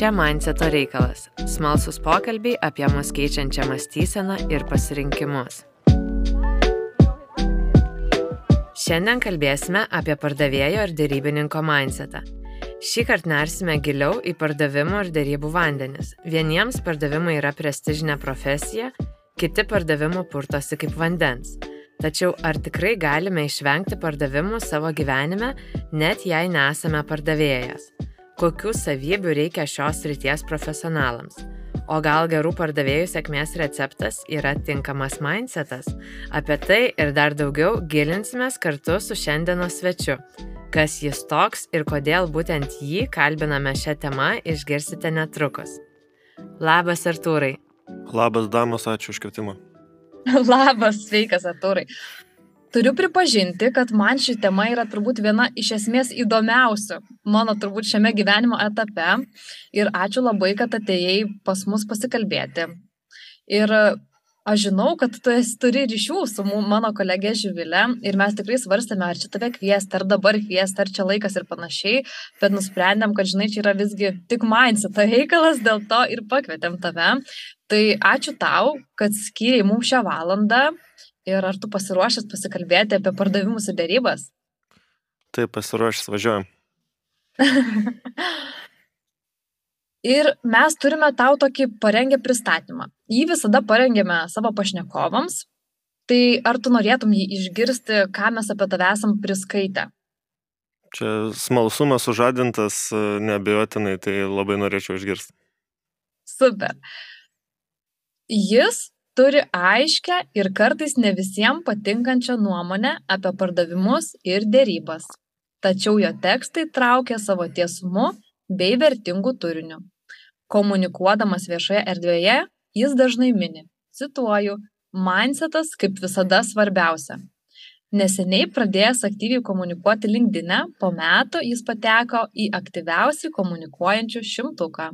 Čia Mindseto reikalas - smalsus pokalbiai apie mus keičiančią mąstyseną ir pasirinkimus. Šiandien kalbėsime apie pardavėjo ir dėrybininko mindsetą. Šį kartą nersime giliau į pardavimų ir dėrybų vandenis. Vieniems pardavimai yra prestižinė profesija, kiti pardavimų purtosi kaip vandens. Tačiau ar tikrai galime išvengti pardavimų savo gyvenime, net jei nesame pardavėjas? Kokių savybių reikia šios ryties profesionalams? O gal gerų pardavėjų sėkmės receptas yra tinkamas mindsetas? Apie tai ir dar daugiau gilinsimės kartu su šiandienos svečiu. Kas jis toks ir kodėl būtent jį kalbiname šią temą išgirsite netrukus. Labas Artūrai. Labas damas, ačiū už kvietimą. Labas, sveikas Artūrai. Turiu pripažinti, kad man ši tema yra turbūt viena iš esmės įdomiausių mano turbūt šiame gyvenimo etape. Ir ačiū labai, kad atėjai pas mus pasikalbėti. Ir aš žinau, kad tu esi, turi ryšių su mano kolegė Živilė ir mes tikrai svarstėme, ar čia tave kviesti, ar dabar kviesti, ar čia laikas ir panašiai, bet nusprendėm, kad žinai, čia yra visgi tik mindset reikalas, dėl to ir pakvietėm tave. Tai ačiū tau, kad skyriai mums šią valandą ir ar tu pasiruošęs pasikalbėti apie pardavimus ir dėrybas? Taip, pasiruošęs važiuojam. Ir mes turime tau tokį parengę pristatymą. Jį visada parengėme savo pašnekovams. Tai ar tu norėtum jį išgirsti, ką mes apie tave esam priskaitę? Čia smalsumas sužadintas, neabejotinai, tai labai norėčiau išgirsti. Super. Jis turi aiškę ir kartais ne visiems patinkančią nuomonę apie pardavimus ir dėrybas. Tačiau jo tekstai traukia savo tiesumu bei vertingų turiniu. Komunikuodamas viešoje erdvėje, jis dažnai mini, cituoju, mindsetas kaip visada svarbiausia. Neseniai pradėjęs aktyviai komunikuoti LinkedIn, po metų jis pateko į aktyviausiai komunikuojančių šimtuką.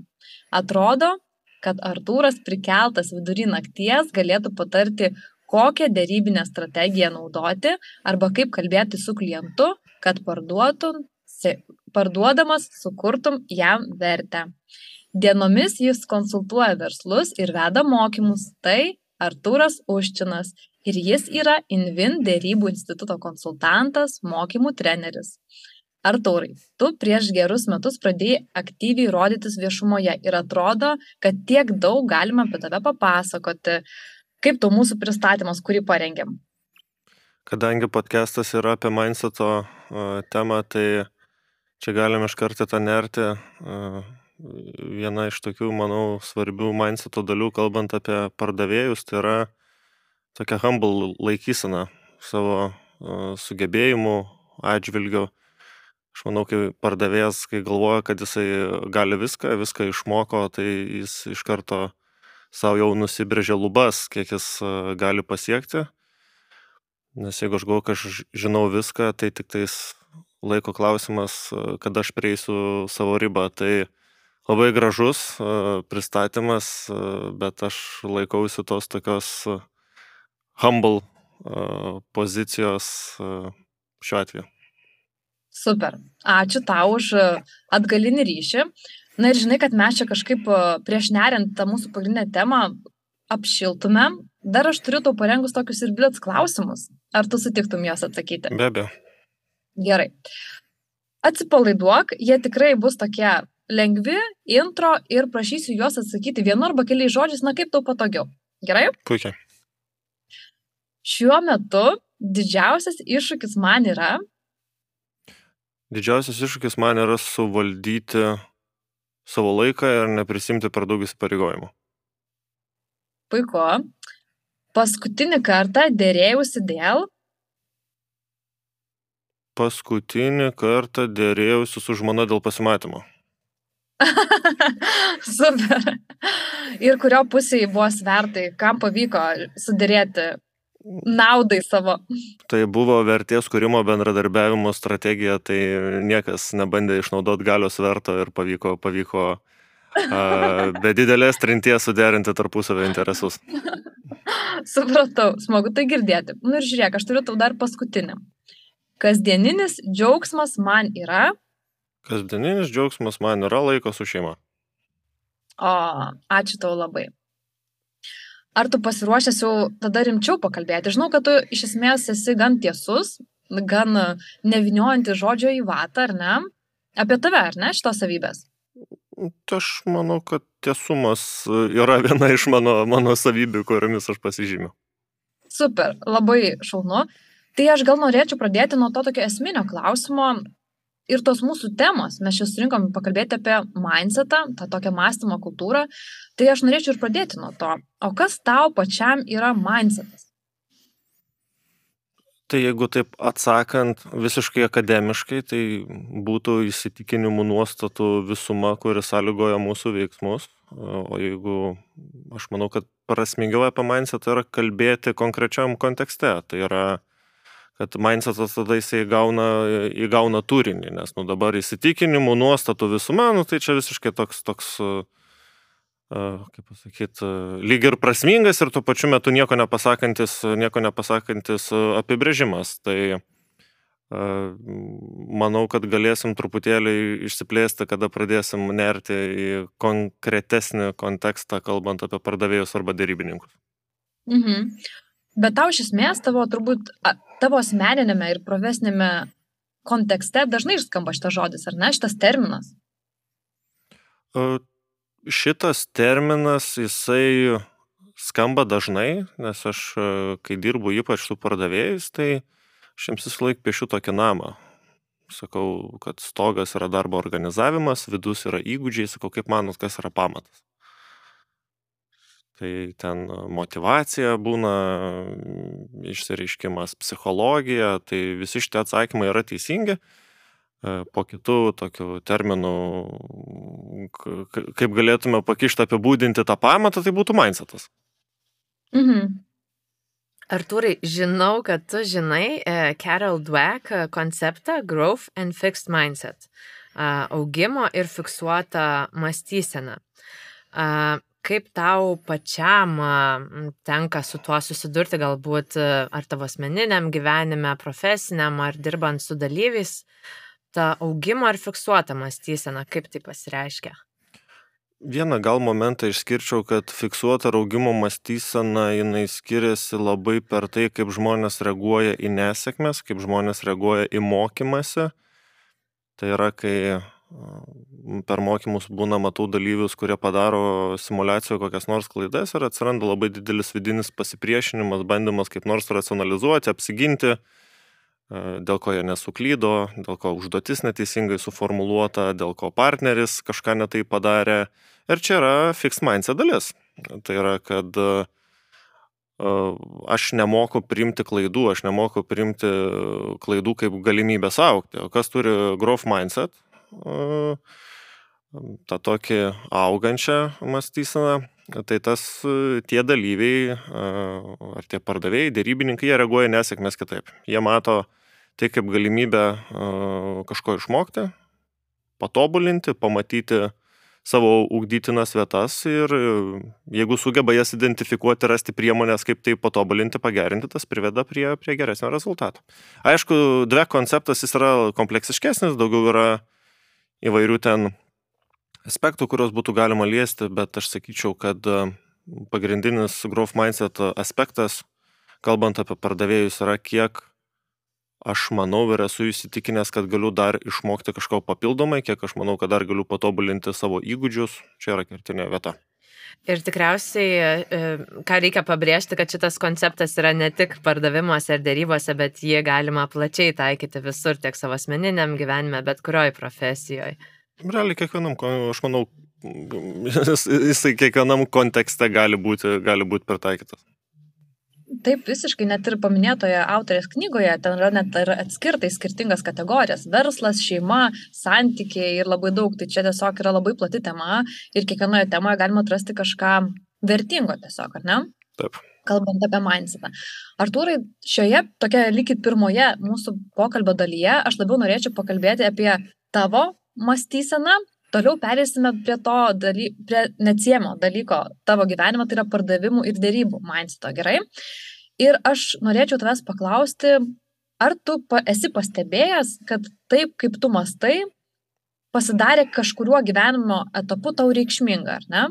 Atrodo, kad Artūras prikeltas vidury nakties galėtų patarti, kokią dėrybinę strategiją naudoti arba kaip kalbėti su klientu, kad parduotum, parduodamas sukurtum jam vertę. Dienomis jis konsultuoja verslus ir veda mokymus. Tai Artūras Užčinas ir jis yra Invin dėrybų instituto konsultantas, mokymų treneris. Artūrai, tu prieš gerus metus pradėjai aktyviai rodytis viešumoje ir atrodo, kad tiek daug galima apie tave papasakoti. Kaip tau mūsų pristatymas, kurį parengėm? Kadangi podcastas yra apie mindseto temą, tai čia galim iš karto tą nerti. Viena iš tokių, manau, svarbių mindseto dalių, kalbant apie pardavėjus, tai yra tokia humble laikysena savo sugebėjimų atžvilgiu aš manau, kai pardavėjas, kai galvoja, kad jisai gali viską, viską išmoko, tai jis iš karto savo jau nusibrėžė lubas, kiek jis e, gali pasiekti. Nes jeigu aš galvoju, kad aš žinau viską, tai tik tais laiko klausimas, e, kada aš prieisiu savo ribą. Tai labai gražus e, pristatymas, bet aš laikausi tos tokios humble pozicijos šiuo atveju. Super. Ačiū tau už e, atgalinį ryšį. Na ir žinai, kad mes čia kažkaip e, prieš neriant tą mūsų pagrindinę temą apšiltume. Dar aš turiu tau parengus tokius ir blitz klausimus. Ar tu sutiktum juos atsakyti? Be abejo. Gerai. Atsipalaiduok, jie tikrai bus tokie lengvi, intro ir prašysiu juos atsakyti vienu arba keliais žodžiais, na kaip tau patogiau. Gerai? Puikiai. Šiuo metu didžiausias iššūkis man yra Didžiausias iššūkis man yra suvaldyti savo laiką ir neprisimti per daug įsipareigojimų. Puiku. Paskutinį kartą dėrėjusi dėl. Paskutinį kartą dėrėjusi su žmona dėl pasimatymo. Super. Ir kurio pusėje buvo svertai, kam pavyko sudėrėti naudai savo. Tai buvo vertės kūrimo bendradarbiavimo strategija, tai niekas nebandė išnaudoti galios verto ir pavyko, pavyko a, be didelės trinties suderinti tarpusavio interesus. Supratau, smagu tai girdėti. Na nu ir žiūrėk, aš turiu tau dar paskutinį. Kasdieninis džiaugsmas man yra. Kasdieninis džiaugsmas man yra laiko su šeima. O, ačiū tau labai. Ar tu pasiruošęs jau tada rimčiau pakalbėti? Žinau, kad tu iš esmės esi gan tiesus, gan neviniojantis žodžio į vatą, ar ne? Apie tave, ar ne, šitos savybės? Aš manau, kad tiesumas yra viena iš mano, mano savybių, kuriomis aš pasižymiu. Super, labai šaunu. Tai aš gal norėčiau pradėti nuo to tokio esminio klausimo ir tos mūsų temos. Mes čia surinkom pakalbėti apie mindsetą, tą tokią mąstymo kultūrą. Tai aš norėčiau ir pradėti nuo to. O kas tau pačiam yra mindsetas? Tai jeigu taip atsakant visiškai akademiškai, tai būtų įsitikinimų nuostatų visuma, kuri sąlygoja mūsų veiksmus. O jeigu aš manau, kad prasmingiau apie mindsetą yra kalbėti konkrečiam kontekste. Tai yra kad mindsetas tada jisai įgauna, įgauna turinį, nes nu, dabar įsitikinimų, nuostatų visuma, nu, tai čia visiškai toks, toks kaip pasakyti, lyg ir prasmingas ir tuo pačiu metu nieko nepasakantis, nieko nepasakantis apibrėžimas. Tai manau, kad galėsim truputėlį išsiplėsti, kada pradėsim nerti į konkretesnį kontekstą, kalbant apie pardavėjus arba dėrybininkus. Mhm. Bet tau iš esmės tavo turbūt tavo asmeninėme ir profesinėme kontekste dažnai skamba šitas žodis, ar ne, šitas terminas? Šitas terminas, jisai skamba dažnai, nes aš, kai dirbu ypač su pardavėjais, tai aš jiems visą laiką piešiu tokį namą. Sakau, kad stogas yra darbo organizavimas, vidus yra įgūdžiai, sakau, kaip manot, kas yra pamatas tai ten motyvacija būna, išsireiškimas psichologija, tai visi šitie atsakymai yra teisingi. E, po kitų tokių terminų, kaip galėtume pakišti apibūdinti tą pamatą, tai būtų mindsetas. Mhm. Artūrai, žinau, kad tu žinai uh, Carol Dweck konceptą Growth and Fixed Mindset augimo ir fiksuota mąstysena. Kaip tau pačiam tenka su tuo susidurti, galbūt ar tavo asmeniniam gyvenime, profesiniam, ar dirbant su dalyviais, ta augimo ar fiksuota mąstysena, kaip tai pasireiškia? Vieną gal momentą išskirčiau, kad fiksuota augimo mąstysena, jinai skiriasi labai per tai, kaip žmonės reaguoja į nesėkmes, kaip žmonės reaguoja į mokymasi. Tai yra, kai per mokymus būna matau dalyvius, kurie padaro simulacijoje kokias nors klaidas ir atsiranda labai didelis vidinis pasipriešinimas, bandymas kaip nors racionalizuoti, apsiginti, dėl ko jie nesuklydo, dėl ko užduotis neteisingai suformuoluota, dėl ko partneris kažką netai padarė. Ir čia yra fixed mindset dalis. Tai yra, kad aš nemoku priimti klaidų, aš nemoku priimti klaidų kaip galimybę aukti. O kas turi growth mindset? Tą tokį augančią mąstyseną, tai tas tie dalyviai ar tie pardavėjai, dėrybininkai, jie reaguoja nesėkmės kitaip. Jie mato tai kaip galimybę kažko išmokti, patobulinti, pamatyti savo ugdytinas vietas ir jeigu sugeba jas identifikuoti, rasti priemonės, kaip tai patobulinti, pagerinti, tas priveda prie, prie geresnio rezultato. Aišku, dve konceptas jis yra kompleksiškesnis, daugiau yra įvairių ten aspektų, kuriuos būtų galima liesti, bet aš sakyčiau, kad e, pagrindinis growth mindset aspektas, kalbant apie pardavėjus, yra kiek aš manau ir esu įsitikinęs, kad galiu dar išmokti kažko papildomai, kiek aš manau, kad dar galiu patobulinti savo įgūdžius, čia yra kertinė vieta. Ir tikriausiai, e, ką reikia pabrėžti, kad šitas konceptas yra ne tik pardavimuose ir dėrybose, bet jį galima plačiai taikyti visur, tiek savo asmeniniam gyvenime, bet kurioj profesijoje. Realiai kiekvienam, aš manau, jisai kiekvienam kontekste gali būti, gali būti pritaikytas. Taip, visiškai net ir paminėtoje autorės knygoje, ten yra net ir atskirtai skirtingas kategorijas - verslas, šeima, santykiai ir labai daug. Tai čia tiesiog yra labai plati tema ir kiekvienoje temoje galima atrasti kažką vertingo tiesiog, ar ne? Taip. Kalbant apie mindsetą. Artūrai, šioje tokia likit pirmoje mūsų pokalbio dalyje aš labiau norėčiau pakalbėti apie tavo mąstyseną, Toliau perėsime prie to, daly, prie neatsiemo dalyko tavo gyvenimo, tai yra pardavimų ir dėrybų mindseto, gerai? Ir aš norėčiau tavęs paklausti, ar tu pa, esi pastebėjęs, kad taip, kaip tu mastai, pasidarė kažkuriuo gyvenimo etapu tau reikšminga, ar ne?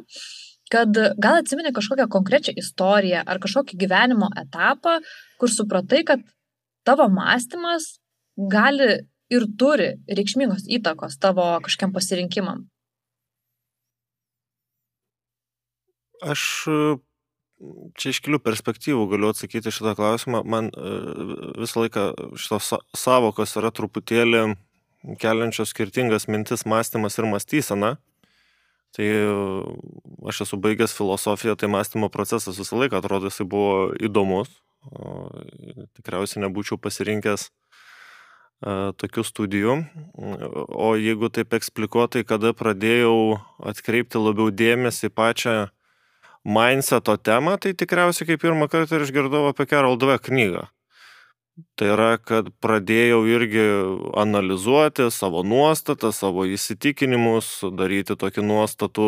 Kad gal atsimeni kažkokią konkrečią istoriją ar kažkokį gyvenimo etapą, kur supratai, kad tavo mąstymas gali ir turi reikšmingos įtakos tavo kažkiam pasirinkimam. Aš čia iš kelių perspektyvų galiu atsakyti šitą klausimą. Man e, visą laiką šitos savokos yra truputėlį keliančios skirtingas mintis, mąstymas ir mąstysena. Tai e, aš esu baigęs filosofiją, tai mąstymo procesas visą laiką atrodo, jisai buvo įdomus. Tikriausiai nebūčiau pasirinkęs e, tokių studijų. O jeigu taip eksplikuotai, kada pradėjau atkreipti labiau dėmesį pačią mindseto temą, tai tikriausiai kaip pirmą kartą ir išgirdau apie Carol Dweck knygą. Tai yra, kad pradėjau irgi analizuoti savo nuostatą, savo įsitikinimus, daryti tokį nuostatų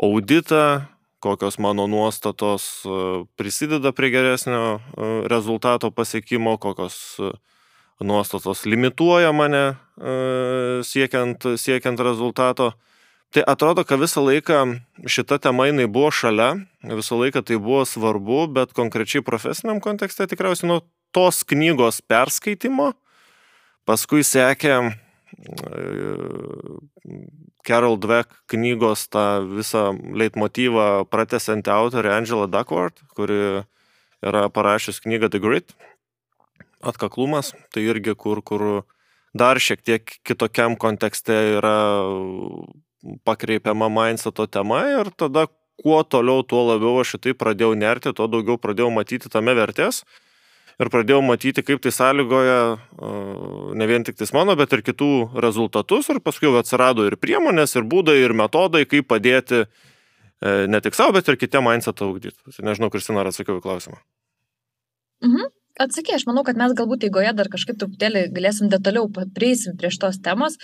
auditą, kokios mano nuostatos e, prisideda prie geresnio e, rezultato pasiekimo, kokios e, nuostatos limituoja mane siekiant, siekiant rezultato. Tai atrodo, kad visą laiką šita tema jinai buvo šalia, visą laiką tai buvo svarbu, bet konkrečiai profesiniam kontekste tikriausiai nuo tos knygos perskaitimo, paskui sekė e, Carol Dweck knygos tą visą leitmotyvą pratesianti autorė Angela Duckworth, kuri yra parašius knygą The Grit, atkaklumas, tai irgi kur, kur dar šiek tiek kitokiam kontekste yra pakreipiama mindseto tema ir tada kuo toliau, tuo labiau aš šitai pradėjau nerti, tuo daugiau pradėjau matyti tame vertės ir pradėjau matyti, kaip tai sąlygoja ne vien tik tais mano, bet ir kitų rezultatus ir paskui jau atsirado ir priemonės, ir būdai, ir metodai, kaip padėti e, ne tik savo, bet ir kitiem mindsetą ugdyti. Nežinau, Kristina, ar atsakiau į klausimą. Mhm. Atsakė, aš manau, kad mes galbūt eigoje dar kažkaip truputėlį galėsim detaliau prieisim prie šitos temos.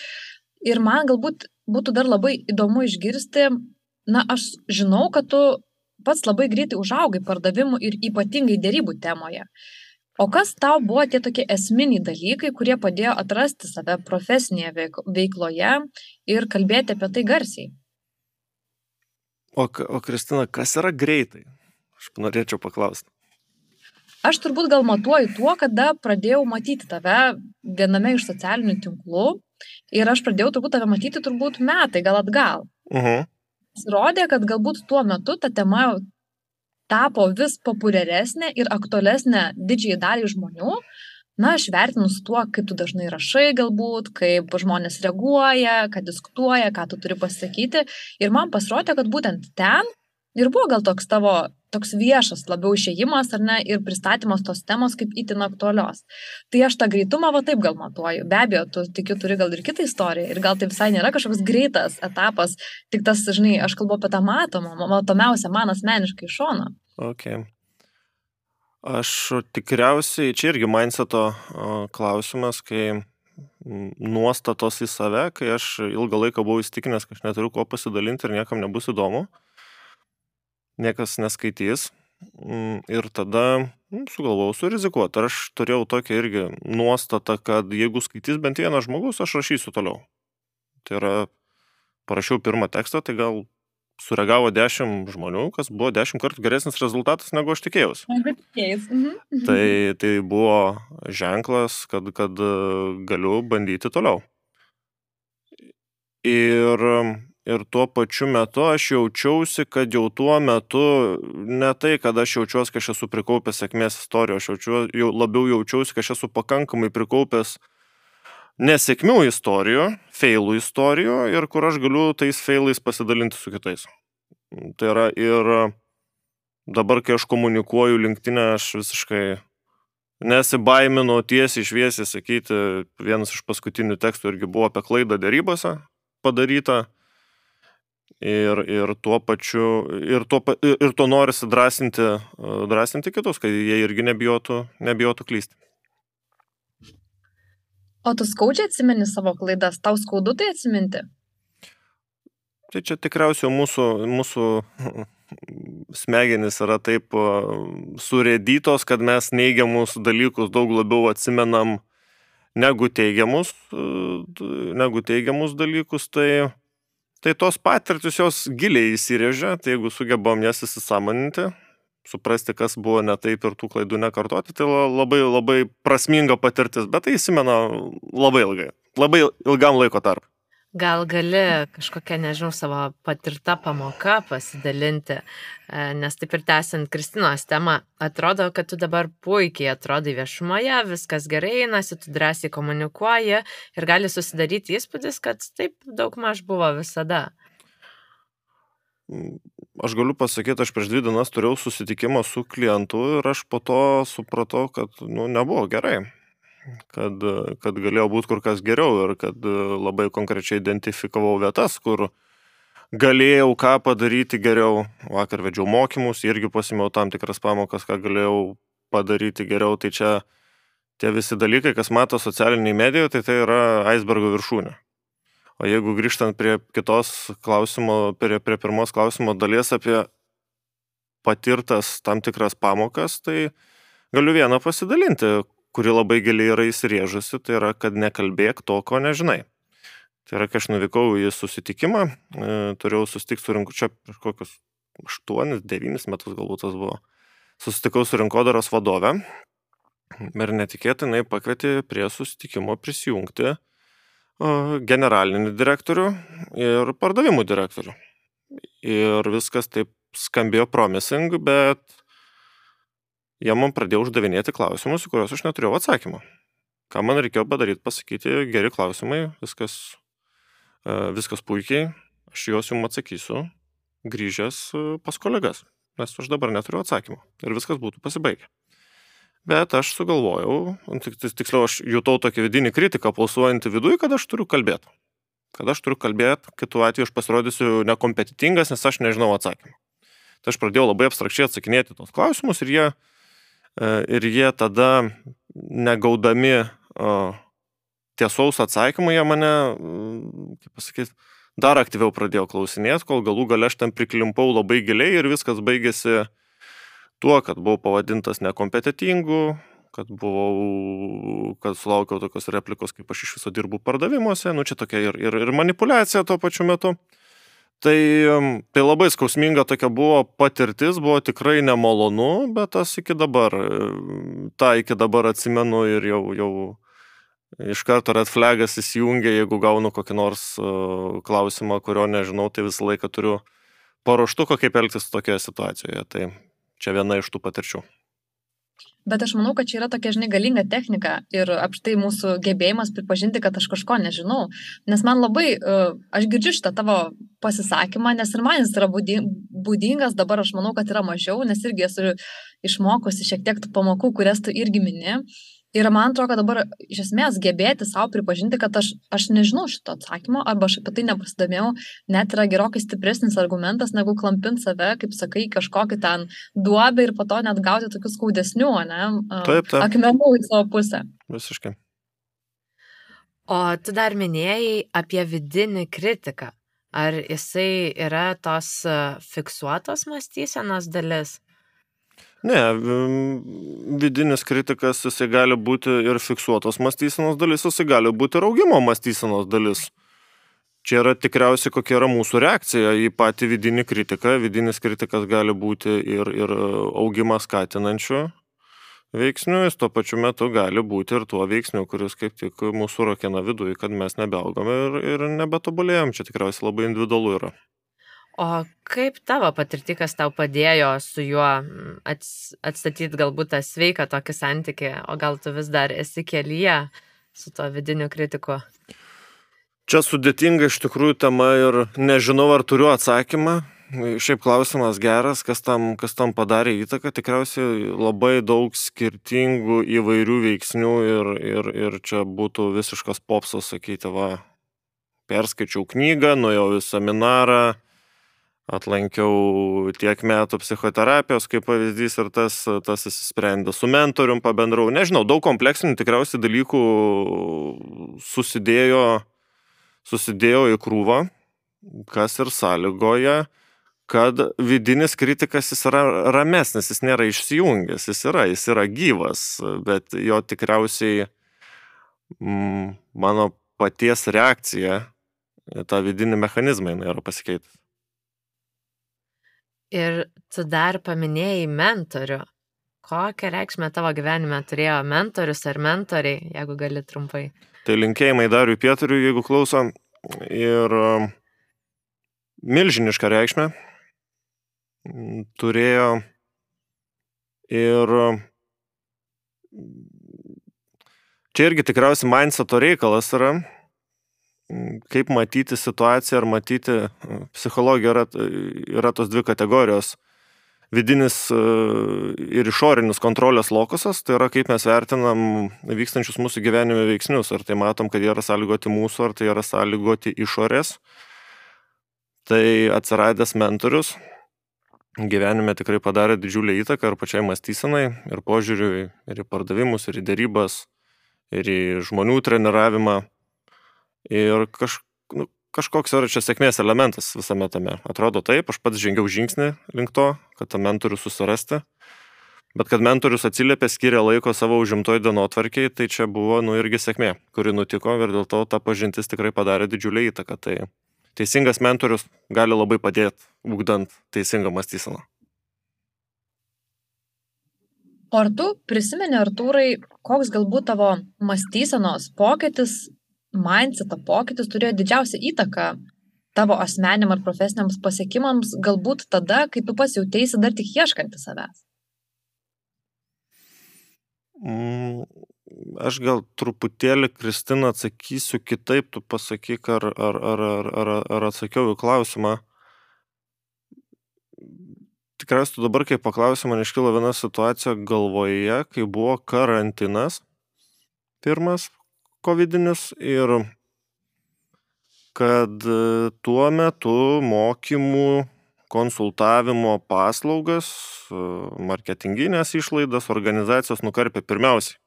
Ir man galbūt būtų dar labai įdomu išgirsti, na, aš žinau, kad tu pats labai greitai užaugai pardavimų ir ypatingai dėrybų temoje. O kas tau buvo tie tokie esminiai dalykai, kurie padėjo atrasti save profesinėje veikloje ir kalbėti apie tai garsiai? O, o Kristina, kas yra greitai? Aš norėčiau paklausti. Aš turbūt gal matuoju tuo, kada pradėjau matyti tave viename iš socialinių tinklų Ir aš pradėjau turbūt tave matyti turbūt metai gal atgal. Uh -huh. Rodė, kad galbūt tuo metu ta tema tapo vis populiaresnė ir aktualesnė didžiai daliai žmonių. Na, aš vertinu su tuo, kaip tu dažnai rašai galbūt, kaip žmonės reaguoja, ką diskutuoja, ką tu turi pasakyti. Ir man pasirodė, kad būtent ten ir buvo gal toks tavo toks viešas labiau išėjimas ar ne ir pristatymas tos temos kaip itin aktualios. Tai aš tą greitumą va taip gal matuoju. Be abejo, tu tikiu turi gal ir kitą istoriją ir gal tai visai nėra kažkoks greitas etapas, tik tas, žinai, aš kalbu apie tą matomą, matomiausią man asmeniškai iš šono. Okay. Aš tikriausiai, čia irgi mindseto klausimas, kai nuostatos į save, kai aš ilgą laiką buvau įstikinęs, kad aš neturiu kuo pasidalinti ir niekam nebus įdomu niekas neskaitys. Mm, ir tada nu, sugalvojau surizikuoti. Aš turėjau tokią irgi nuostatą, kad jeigu skaitys bent vienas žmogus, aš rašysiu toliau. Tai yra, parašiau pirmą tekstą, tai gal sureagavo dešimt žmonių, kas buvo dešimt kartų geresnis rezultatas, negu aš tikėjausi. Mhm. Tai, tai buvo ženklas, kad, kad galiu bandyti toliau. Ir ir tuo pačiu metu aš jaučiausi, kad jau tuo metu ne tai, kad aš jaučiuosi, kad aš esu prikaupęs sėkmės istorijų, aš jaučiu, jau, labiau jaučiausi, kad aš esu pakankamai prikaupęs nesėkmių istorijų, failų istorijų ir kur aš galiu tais failais pasidalinti su kitais. Tai yra ir dabar, kai aš komunikuoju linktinę, aš visiškai nesibaiminu tiesiai išviesiai sakyti, vienas iš paskutinių tekstų irgi buvo apie klaidą dėrybose padaryta ir, ir tuo pačiu, ir tuo, ir tuo norisi drąsinti, drąsinti kitus, kad jie irgi nebijotų, nebijotų klysti. O tu skaudžiai atsimeni savo klaidas, tau skaudu tai atsiminti? Tai čia tikriausiai mūsų, mūsų smegenys yra taip surėdytos, kad mes neigiamus dalykus daug labiau atsimenam negu teigiamus, negu teigiamus dalykus, tai, tai tos patirtis jos giliai įsirėžia, tai jeigu sugebam jas įsisamoninti, suprasti, kas buvo ne taip ir tų klaidų nekartoti, tai labai labai prasminga patirtis, bet tai įsimena labai ilgai, labai ilgam laiko tarp. Gal gali kažkokią, nežinau, savo patirtą pamoką pasidalinti, e, nes taip ir tęsiant Kristinos temą, atrodo, kad tu dabar puikiai atrodai viešumoje, viskas gerai einasi, tu drąsiai komunikuoji ir gali susidaryti įspūdis, kad taip daug maž buvo visada. Aš galiu pasakyti, aš prieš dvi dienas turėjau susitikimą su klientu ir aš po to supratau, kad nu, nebuvo gerai. Kad, kad galėjo būti kur kas geriau ir kad labai konkrečiai identifikavau vietas, kur galėjau ką padaryti geriau. Vakar vedžiau mokymus, irgi pasimėjau tam tikras pamokas, ką galėjau padaryti geriau. Tai čia tie visi dalykai, kas mato socialiniai medijoje, tai tai yra aisbergo viršūnė. O jeigu grįžtant prie kitos klausimo, prie, prie pirmos klausimo dalies apie patirtas tam tikras pamokas, tai galiu vieną pasidalinti, kuri labai giliai yra įsirėžusi, tai yra, kad nekalbėk to, ko nežinai. Tai yra, kai aš nuvykau į susitikimą, e, turėjau susitikti su rinku čia prieš kokius 8-9 metus galbūt tas buvo. Susitikau su rinkodaros vadove ir netikėtinai pakvietė prie susitikimo prisijungti generalinį direktorių ir pardavimų direktorių. Ir viskas taip skambėjo promising, bet jie man pradėjo uždavinėti klausimus, į kuriuos aš neturėjau atsakymą. Ką man reikėjo padaryti, pasakyti, geri klausimai, viskas, viskas puikiai, aš juos jums atsakysiu, grįžęs pas kolegas, nes aš dabar neturiu atsakymą ir viskas būtų pasibaigę. Bet aš sugalvojau, tiksliau, aš jutau tokį vidinį kritiką pulsuojantį viduje, kad aš turiu kalbėti. Kad aš turiu kalbėti, kitu atveju aš pasirodysiu nekompetitingas, nes aš nežinau atsakymą. Tai aš pradėjau labai abstrakčiai atsakinėti tos klausimus ir jie, e, ir jie tada, negaudami tiesaus atsakymą, jie mane, kaip pasakyti, dar aktyviau pradėjo klausinėti, kol galų gale aš ten priklimpau labai giliai ir viskas baigėsi tuo, kad buvau pavadintas nekompetitingu, kad buvau, kad sulaukiau tokios replikos, kaip aš iš viso dirbu pardavimuose, nu čia tokia ir, ir, ir manipulacija tuo pačiu metu. Tai, tai labai skausminga tokia buvo patirtis, buvo tikrai nemalonu, bet tas iki dabar, tą iki dabar atsimenu ir jau, jau iš karto red flagas įsijungia, jeigu gaunu kokį nors klausimą, kurio nežinau, tai visą laiką turiu paruoštuką, kaip elgtis tokioje situacijoje. Tai čia viena iš tų patirčių. Bet aš manau, kad čia yra tokia, žinai, galinga technika ir apštai mūsų gebėjimas pripažinti, kad aš kažko nežinau. Nes man labai, aš girdžiu šitą tavo pasisakymą, nes ir man jis yra būdingas, dabar aš manau, kad yra mažiau, nes irgi esu išmokusi šiek tiek tų pamokų, kurias tu irgi mini. Ir man atrodo, kad dabar iš esmės gebėti savo pripažinti, kad aš, aš nežinau šito atsakymo arba aš apie tai nepasidomėjau, net yra gerokai stipresnis argumentas, negu klampinti save, kaip sakai, kažkokį ten duobę ir po to net gauti tokius skaudesnių, ne? Taip, taip. Akmenų į savo pusę. Visiškai. O tu dar minėjai apie vidinį kritiką. Ar jisai yra tos fiksuotos mąstysenos dalis? Ne, vidinis kritikas jisai gali būti ir fiksuotos mąstysenos dalis, jisai gali būti ir augimo mąstysenos dalis. Čia yra tikriausiai kokia yra mūsų reakcija į patį vidinį kritiką. Vidinis kritikas gali būti ir, ir augimą skatinančiu veiksniu, jis tuo pačiu metu gali būti ir tuo veiksniu, kuris kaip tik mūsų rakina viduje, kad mes nebeaugame ir, ir nebetobulėjom. Čia tikriausiai labai individualu yra. O kaip tavo patirti, kas tau padėjo su juo mm, ats, atstatyti galbūt tą sveiką tokį santykį, o gal tu vis dar esi kelyje su to vidiniu kritiku? Čia sudėtinga iš tikrųjų tema ir nežinau, ar turiu atsakymą. Šiaip klausimas geras, kas tam, kas tam padarė įtaką, tikriausiai labai daug skirtingų įvairių veiksnių ir, ir, ir čia būtų visiškas popsas sakyti, va, perskaičiau knygą, nuėjau į seminarą, atlankiau tiek metų psichoterapijos kaip pavyzdys ir tas, tas įsisprendė. Su mentorium pabendrau. Nežinau, daug kompleksinių tikriausiai dalykų susidėjo, susidėjo į krūvą, kas ir sąlygoja, kad vidinis kritikas jis yra ramesnis, jis nėra išsijungęs, jis yra, jis yra gyvas, bet jo tikriausiai mm, mano paties reakcija tą vidinį mechanizmą jinai yra pasikeitus. Ir tu dar paminėjai mentorių. Kokią reikšmę tavo gyvenime turėjo mentorius ar mentoriai, jeigu gali trumpai? Tai linkėjimai Dariui Pieturiui, jeigu klauso. Ir um, milžinišką reikšmę mm, turėjo ir um, čia irgi tikriausiai mindseto reikalas yra, kaip matyti situaciją ar matyti uh, psichologiją yra, yra tos dvi kategorijos vidinis e, ir išorinis kontrolės lokusas, tai yra kaip mes vertinam vykstančius mūsų gyvenime veiksnius, ar tai matom, kad jie yra sąlygoti mūsų, ar tai yra sąlygoti išorės. Tai atsiradęs mentorius gyvenime tikrai padarė didžiulį įtaką ir pačiai mąstysenai, ir požiūriui, ir į pardavimus, ir į dėrybas, ir į žmonių treniravimą. Ir kaž, nu, kažkoks yra čia sėkmės elementas visame tame. Atrodo taip, aš pats žengiau žingsnį link to, kad tą mentorių susirasti. Bet kad mentorius atsiliepė, skiria laiko savo užimtoj dienotvarkiai, tai čia buvo, nu, irgi sėkmė, kuri nutiko ir dėl to ta pažintis tikrai padarė didžiulį įtaką. Tai teisingas mentorius gali labai padėti, ugdant teisingą mąstyseną. O ar tu prisimeni, Artūrai, koks galbūt tavo mąstysenos pokytis mindseto pokytis turėjo didžiausią įtaką tavo asmeniam ar profesiniams pasiekimams, galbūt tada, kai tu pats jautėsi dar tik ieškanti savęs? Mm, aš gal truputėlį, Kristina, atsakysiu kitaip, tu pasakyk, ar, ar, ar, ar, ar, ar atsakiau į klausimą. Tikriausiai tu dabar, kai paklausai, man iškilo viena situacija galvoje, kai buvo karantinas pirmas, kovidinius ir kad e, tuo metu mokymų, konsultavimo paslaugas, e, marketinginės išlaidas organizacijos nukarpė pirmiausiai.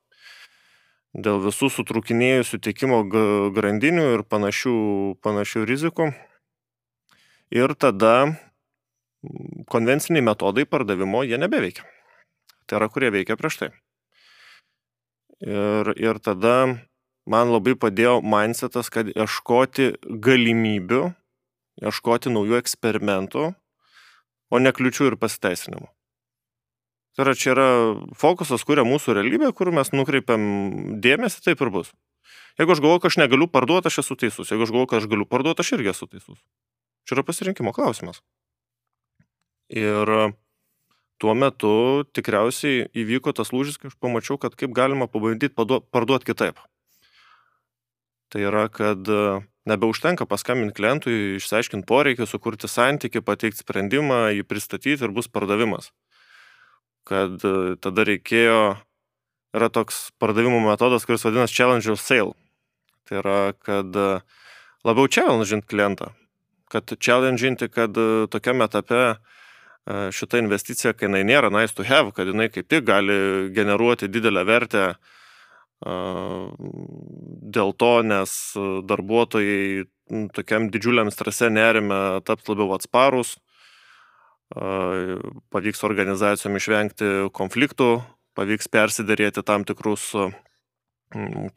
Dėl visų sutrukinėjusių tiekimo grandinių ir panašių, panašių rizikų. Ir tada konvenciniai metodai pardavimo jie nebeveikia. Tai yra, kurie veikia prieš tai. Ir, ir tada man labai padėjo mindsetas, kad ieškoti galimybių, ieškoti naujų eksperimentų, o ne kliučių ir pasiteisinimų. Tai yra, čia yra fokusas, kuria mūsų realybė, kur mes nukreipiam dėmesį, taip ir bus. Jeigu aš galvoju, kad aš negaliu parduoti, aš esu teisus. Jeigu aš galvoju, kad aš galiu parduoti, aš irgi esu teisus. Čia yra pasirinkimo klausimas. Ir tuo metu tikriausiai įvyko tas lūžis, kai aš pamačiau, kad kaip galima pabandyti parduoti kitaip. Tai yra, kad e, nebeužtenka paskambinti klientui, išsiaiškinti poreikį, sukurti santyki, pateikti sprendimą, jį pristatyti ir bus pardavimas. Kad e, tada reikėjo, yra toks pardavimo metodas, kuris vadinasi challenge of sale. Tai yra, kad e, labiau challengint klientą. Kad challenginti, kad tokiame etape šita investicija, kai jinai nėra nice to have, kad jinai kaip tik gali generuoti didelę vertę dėl to, nes darbuotojai tokiam didžiuliam strese nerime taps labiau atsparus, pavyks organizacijom išvengti konfliktų, pavyks persidarėti tam tikrus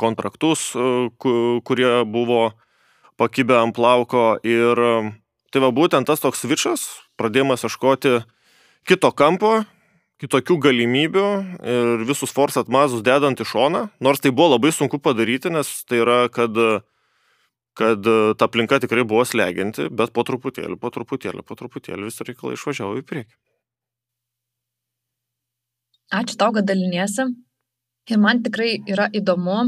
kontraktus, kurie buvo pakibę ant plauko ir tai va būtent tas toks svičas, pradėjimas ieškoti kito kampo, kitokių galimybių ir visus force atmazus dedant į šoną, nors tai buvo labai sunku padaryti, nes tai yra, kad, kad ta aplinka tikrai buvo slegianti, bet po truputėlį, po truputėlį, po truputėlį visą reikalą išvažiavo į priekį. Ačiū tau, kad daliniesi. Ir man tikrai yra įdomu,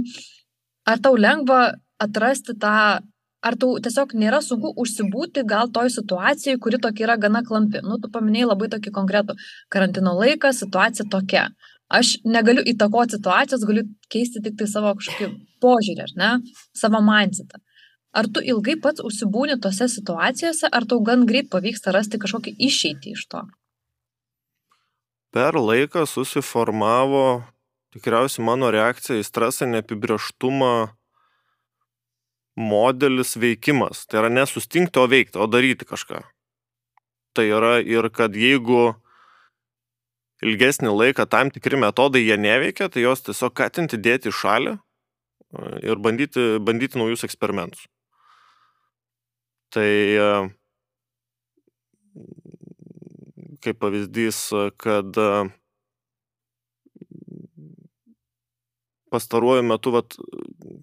ar tau lengva atrasti tą ar tau tiesiog nėra sunku užsibūti gal toj situacijoj, kuri tokia yra gana klampi? Nu, tu paminėjai labai tokį konkretų karantino laiką, situacija tokia. Aš negaliu įtakoti situacijos, galiu keisti tik tai savo kažkokį požiūrį, ar ne, savo mindsetą. Ar tu ilgai pats užsibūni tose situacijose, ar tau gan greit pavyksta rasti kažkokį išeitį iš to? Per laiką susiformavo tikriausiai mano reakcija į stresą, neapibrieštumą, modelis veikimas. Tai yra nesustingti, o veikti, o daryti kažką. Tai yra ir kad jeigu ilgesnį laiką tam tikri metodai jie neveikia, tai juos tiesiog katinti dėti į šalį, ir bandyti, bandyti naujus eksperimentus. Tai kaip pavyzdys, kad pastaruoju metu, vat,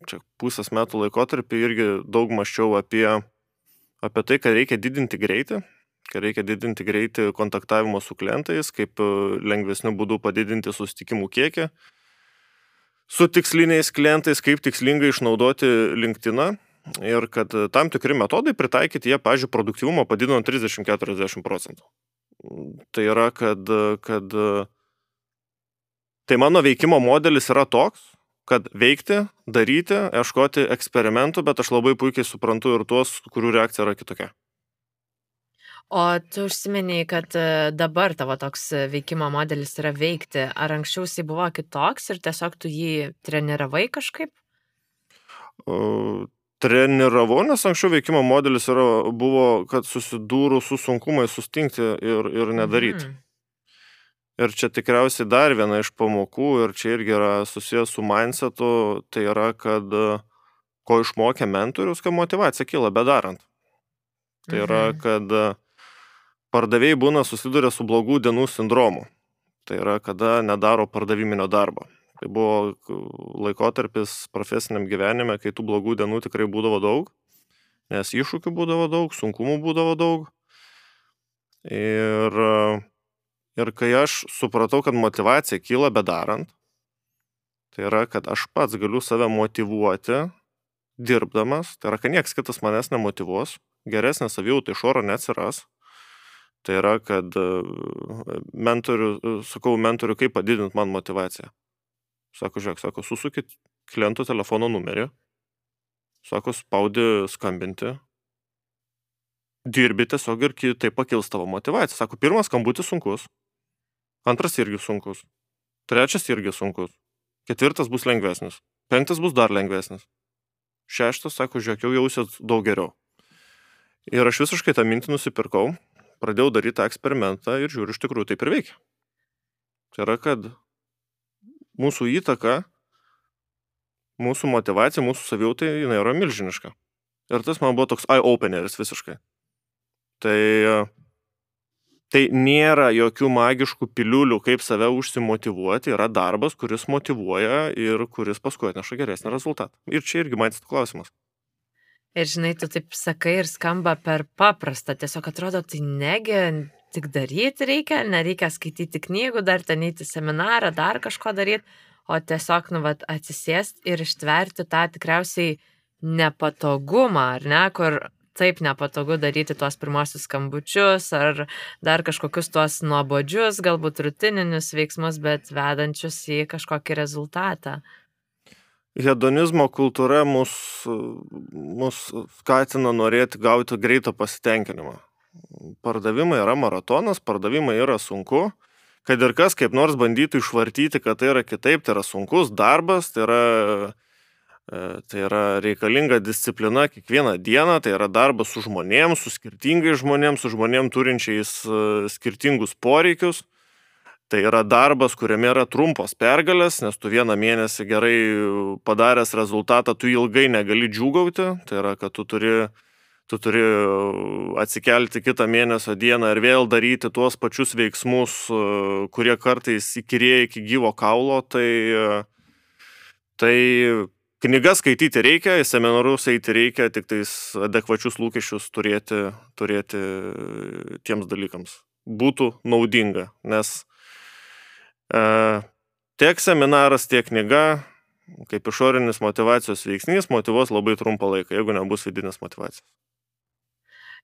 čia pusės metų laikotarpį irgi daug maščiau apie, apie tai, kad reikia didinti greitį, kad reikia didinti greitį kontaktavimo su klientais, kaip lengvesniu būdu padidinti susitikimų kiekį su tiksliniais klientais, kaip tikslingai išnaudoti LinkedIn ir kad tam tikri metodai pritaikyti, jie, pažiūrėjau, produktivumą padidino 30-40 procentų. Tai yra, kad, kad tai mano veikimo modelis yra toks, kad veikti, daryti, ieškoti eksperimentų, bet aš labai puikiai suprantu ir tuos, kurių reakcija yra kitokia. O tu užsimeniai, kad e, dabar tavo toks veikimo modelis yra veikti. Ar anksčiau jisai buvo kitoks ir tiesiog tu jį treniravai kažkaip? Uh, treniravau, nes anksčiau veikimo modelis yra, buvo, kad susidūrų su sunkumai sustingti ir, ir nedaryti. Mhm. Ir čia tikriausiai dar viena iš pamokų, ir čia irgi yra susijęs su mindsetu, tai yra, kad ko išmokė mentorius, kad motivacija kyla bedarant. Tai yra, mhm. kad pardavėjai būna susiduria su blogų dienų sindromu. Tai yra, kada nedaro pardaviminio darbo. Tai buvo laikotarpis profesiniam gyvenime, kai tų blogų dienų tikrai būdavo daug, nes iššūkių būdavo daug, sunkumų būdavo daug. Ir Ir kai aš supratau, kad motivacija kyla bedarant, tai yra, kad aš pats galiu save motivuoti dirbdamas, tai yra, kad niekas kitas manęs nemotivuos, geresnė savijauta iš oro neatsiras. Tai yra, kad e, mentorių, e, sakau, mentorių, kaip padidinti man motivaciją. Sako, žiūrėk, sako, susukit kliento telefono numerį, sako, spaudi skambinti, dirbi tiesiog ir tai pakils tavo motivacija. Sako, pirmas skambutis sunkus, Antras irgi sunkus. Trečias irgi sunkus. Ketvirtas bus lengvesnis. Penktas bus dar lengvesnis. Šeštas, sako, žiūrėk, jau jausit daug geriau. Ir aš visiškai tą mintį nusipirkau, pradėjau daryti tą eksperimentą ir žiūriu, iš tikrųjų taip ir veikia. Tai yra, kad mūsų įtaka, mūsų motivacija, mūsų savijautai, jinai yra milžiniška. Ir tas man buvo toks eye-openeris visiškai. Tai Tai nėra jokių magiškų piliulių, kaip save užsimotivuoti, yra darbas, kuris motivuoja ir kuris paskui atneša geresnį rezultatą. Ir čia irgi man klausimas. Ir žinai, tu taip sakai ir skamba per paprasta, tiesiog atrodo, tai negi tik daryti reikia, nereikia skaityti knygų, dar ten eiti seminarą, dar kažko daryti, o tiesiog, nu, vat, atsisėsti ir ištverti tą tikriausiai nepatogumą, ar ne, kur taip nepatogu daryti tuos pirmosius skambučius ar dar kažkokius tuos nuobodžius, galbūt rutininius veiksmus, bet vedančius į kažkokį rezultatą. Hedonizmo kultūra mus, mus skatina norėti gauti greitą pasitenkinimą. Pardavimai yra maratonas, pardavimai yra sunku. Kad ir kas kaip nors bandytų išvartyti, kad tai yra kitaip, tai yra sunkus darbas, tai yra tai yra reikalinga disciplina kiekvieną dieną, tai yra darbas su žmonėms, su skirtingais žmonėms, su žmonėms turinčiais e, skirtingus poreikius. Tai yra darbas, kuriame yra trumpos pergalės, nes tu vieną mėnesį gerai padaręs rezultatą, tu ilgai negali džiūgauti. Tai yra, kad tu turi, tu turi atsikelti kitą mėnesio dieną ir vėl daryti tuos pačius veiksmus, e, kurie kartais įkyrėja iki gyvo kaulo. Tai, tai Knygas skaityti reikia, į seminarus eiti reikia, tik tais adekvačius lūkesčius turėti, turėti tiems dalykams. Būtų naudinga, nes e, tiek seminaras, tiek knyga, kaip išorinis motivacijos veiksnys, motivuos labai trumpą laiką, jeigu nebus vidinės motivacijos.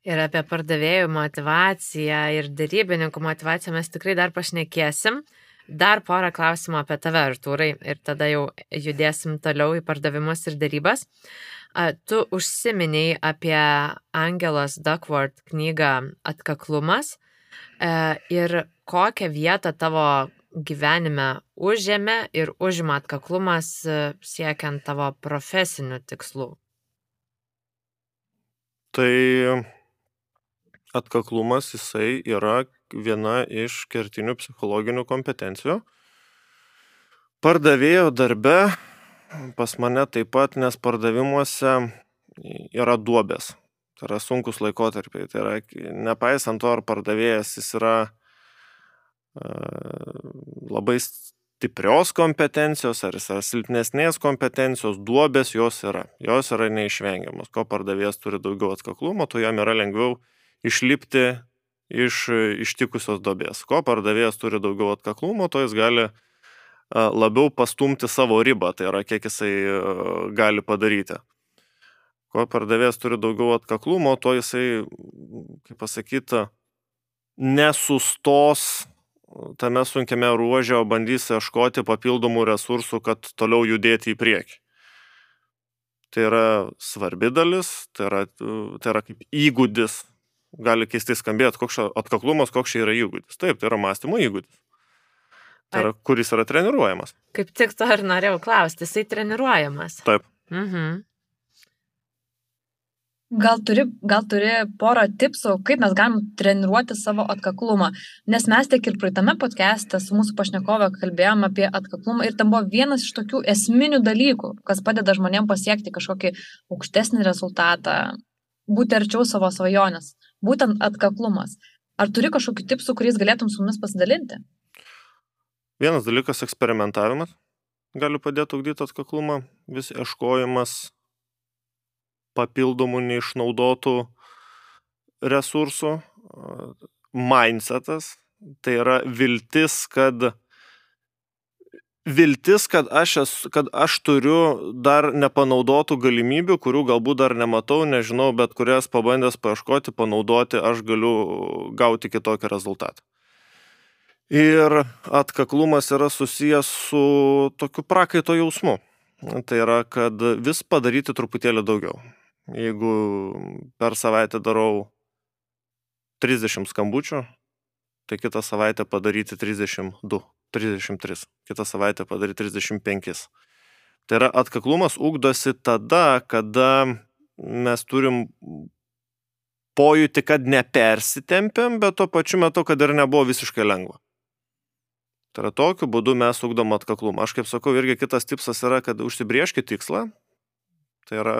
Ir apie pardavėjų motivaciją ir darybininkų motivaciją mes tikrai dar pašnekėsim. Dar porą klausimų apie tave, Artūrai, ir tada jau judėsim toliau į pardavimus ir darybas. Tu užsiminiai apie Angelos Duckworth knygą Atkaklumas e, ir kokią vietą tavo gyvenime užėmė ir užima atkaklumas e, siekiant tavo profesinių tikslų. Tai atkaklumas jisai yra viena iš kertinių psichologinių kompetencijų. Pardavėjo darbe pas mane taip pat, nes pardavimuose yra duobės. Tai yra sunkus laikotarpiai. Tai yra, nepaisant to, ar pardavėjas jis yra labai stiprios kompetencijos ar jis yra silpnesnės kompetencijos, duobės jos yra. Jos yra neišvengiamos. Ko pardavėjas turi daugiau atkaklumo, to jam yra lengviau išlipti iš ištikusios dobės. Ko pardavėjas turi daugiau atkaklumo, to jis gali labiau pastumti savo ribą, tai yra kiek jisai gali padaryti. Ko pardavėjas turi daugiau atkaklumo, to jisai, kaip pasakyti, nesustos tame sunkiame ruože, o bandys ieškoti papildomų resursų, kad toliau judėti į priekį. Tai yra svarbi dalis, tai yra, tai yra kaip įgūdis. Gali keistai skambėti, koks atkaklumas, koks čia yra įgūdis. Taip, tai yra mąstymo įgūdis. Tai yra, kuris yra treniruojamas. Kaip tik to ir norėjau klausti, jisai treniruojamas. Taip. Mhm. Gal turi, gal turi porą tipsų, kaip mes galim treniruoti savo atkaklumą. Nes mes tiek ir praeitame podcast'e su mūsų pašnekovė kalbėjom apie atkaklumą ir tam buvo vienas iš tokių esminių dalykų, kas padeda žmonėm pasiekti kažkokį aukštesnį rezultatą, būti arčiau savo svajonės. Būtent atkaklumas. Ar turi kažkokių tipsų, kuriais galėtum su mumis pasidalinti? Vienas dalykas - eksperimentavimas. Gali padėti ugdyti atkaklumą, vis ieškojimas papildomų neišnaudotų resursų. Mindsetas tai yra viltis, kad viltis, kad aš, esu, kad aš turiu dar nepanaudotų galimybių, kurių galbūt dar nematau, nežinau, bet kurias pabandęs paieškoti, panaudoti, aš galiu gauti kitokį rezultatą. Ir atkaklumas yra susijęs su tokiu prakaito jausmu. Tai yra, kad vis padaryti truputėlį daugiau. Jeigu per savaitę darau 30 skambučių, tai kitą savaitę padaryti 32, 33, kitą savaitę padaryti 35. Tai yra atkaklumas ugdosi tada, kada mes turim pojūti, kad nepersitempėm, bet tuo pačiu metu, kad ir nebuvo visiškai lengva. Tai yra tokiu būdu mes ugdom atkaklumą. Aš kaip sakau, irgi kitas tipsas yra, kad užsibrieškite tikslą. Tai yra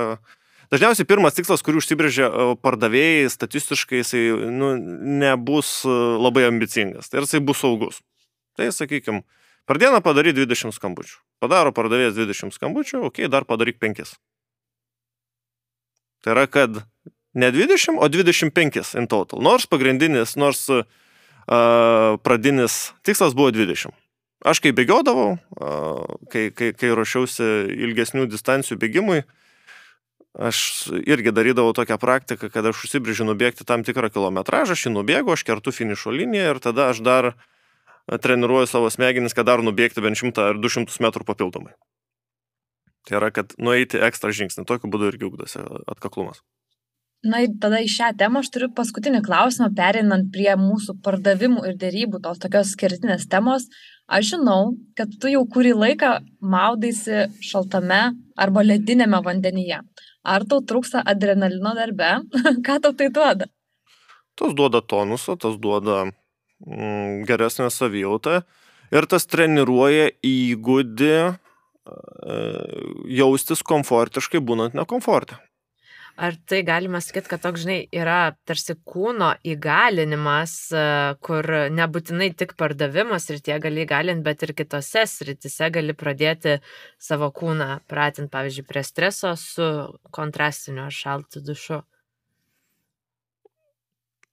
Dažniausiai pirmas tikslas, kurį užsibrėžia e, pardavėjai, statistiškai jisai nu, nebus e, labai ambicingas. Tai ir jisai bus saugus. Tai sakykime, per dieną padaryti 20 skambučių. Padaro pardavėjas 20 skambučių, ok, dar padaryk 5. Tai yra, kad ne 20, o 25 in total. Nors pagrindinis, nors uh, pradinis tikslas buvo 20. Aš kai bėgiodavau, uh, kai, kai, kai ruošiausi ilgesnių distancijų bėgimui, uh, aš irgi darydavau tokią praktiką, kad aš užsibrėžiu nubėgti tam tikrą kilometražą, aš jį nubėgu, aš kertu finišo liniją ir tada aš dar treniruoju savo smegenis, kad dar nubėgti bent 100 ar 200 metrų papildomai. Tai yra, kad nueiti ekstra žingsnį, tokiu būdu irgi ugdosi atkaklumas. Na ir tada į šią temą aš turiu paskutinį klausimą, perinant prie mūsų pardavimų ir dėrybų, tos tokios skirtinės temos. Aš žinau, kad tu jau kurį laiką maudaisi šaltame arba ledinėme vandenyje. Ar tau trūksta adrenalino darbe? Ką tau tai duoda? Tas duoda tonusą, tas duoda geresnę savijautą ir tas treniruoja įgūdį e, jaustis komfortiškai būnant nekomfortė. Ar tai galima sakyti, kad toks, žinai, yra tarsi kūno įgalinimas, e, kur nebūtinai tik pardavimas ir tie gali įgalinti, bet ir kitose sritise gali pradėti savo kūną pratinti, pavyzdžiui, prie streso su kontrastiniu ar šaltu dušu?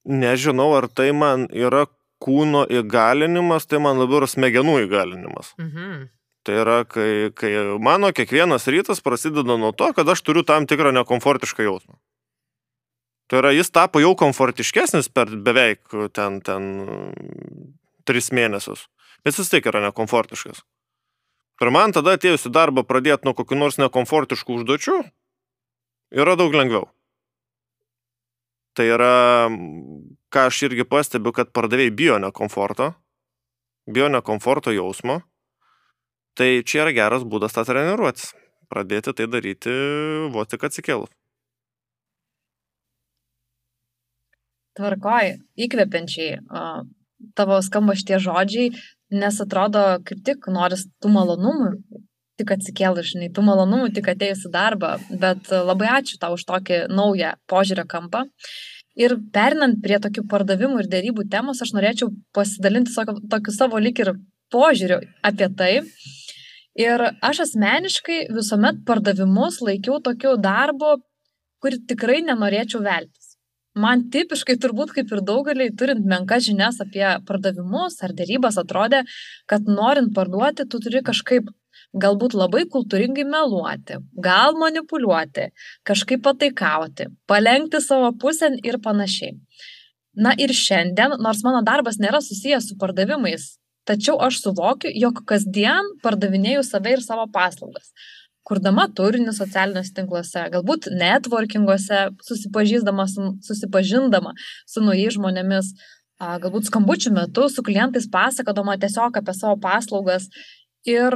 Nežinau, ar tai man yra kūno įgalinimas, tai man labiau yra smegenų įgalinimas. Mhm. Tai yra, kai, kai mano kiekvienas rytas prasideda nuo to, kad aš turiu tam tikrą nekomfortišką jausmą. Tai yra, jis tapo jau komfortiškesnis per beveik ten, ten tris mėnesius. Bet vis tiek yra nekomfortiškas. Ir man tada atėjus į darbą pradėti nuo kokių nors nekomfortiškų užduočių yra daug lengviau. Tai yra, ką aš irgi pastebiu, kad pardavėjai bijo nekomforto, bijo nekomforto jausmo Tai čia yra geras būdas tą treniruotis. Pradėti tai daryti vos tik atsikėlus. Tvarkoj, įkvepiančiai tavo skamba šitie žodžiai, nes atrodo kaip tik noris tų malonumų, tik atsikėlus, žinai, tų malonumų tik atėjus į darbą, bet labai ačiū tau už tokį naują požiūrio kampą. Ir perinant prie tokių pardavimų ir dėrybų temos, aš norėčiau pasidalinti tokiu savo lik ir požiūriu apie tai. Ir aš asmeniškai visuomet pardavimus laikiau tokiu darbu, kur tikrai nenorėčiau veltis. Man tipiškai turbūt kaip ir daugeliai, turint menkas žinias apie pardavimus ar dėrybas, atrodė, kad norint parduoti, tu turi kažkaip galbūt labai kultūringai meluoti, gal manipuliuoti, kažkaip pataikauti, palengti savo pusę ir panašiai. Na ir šiandien, nors mano darbas nėra susijęs su pardavimais, tačiau aš suvokiu, jog kasdien pardavinėjau save ir savo paslaugas. Kurdama turinį socialiniuose tinkluose, galbūt networkinguose, susipažindama su naujais žmonėmis, galbūt skambučių metu su klientais pasakodama tiesiog apie savo paslaugas. Ir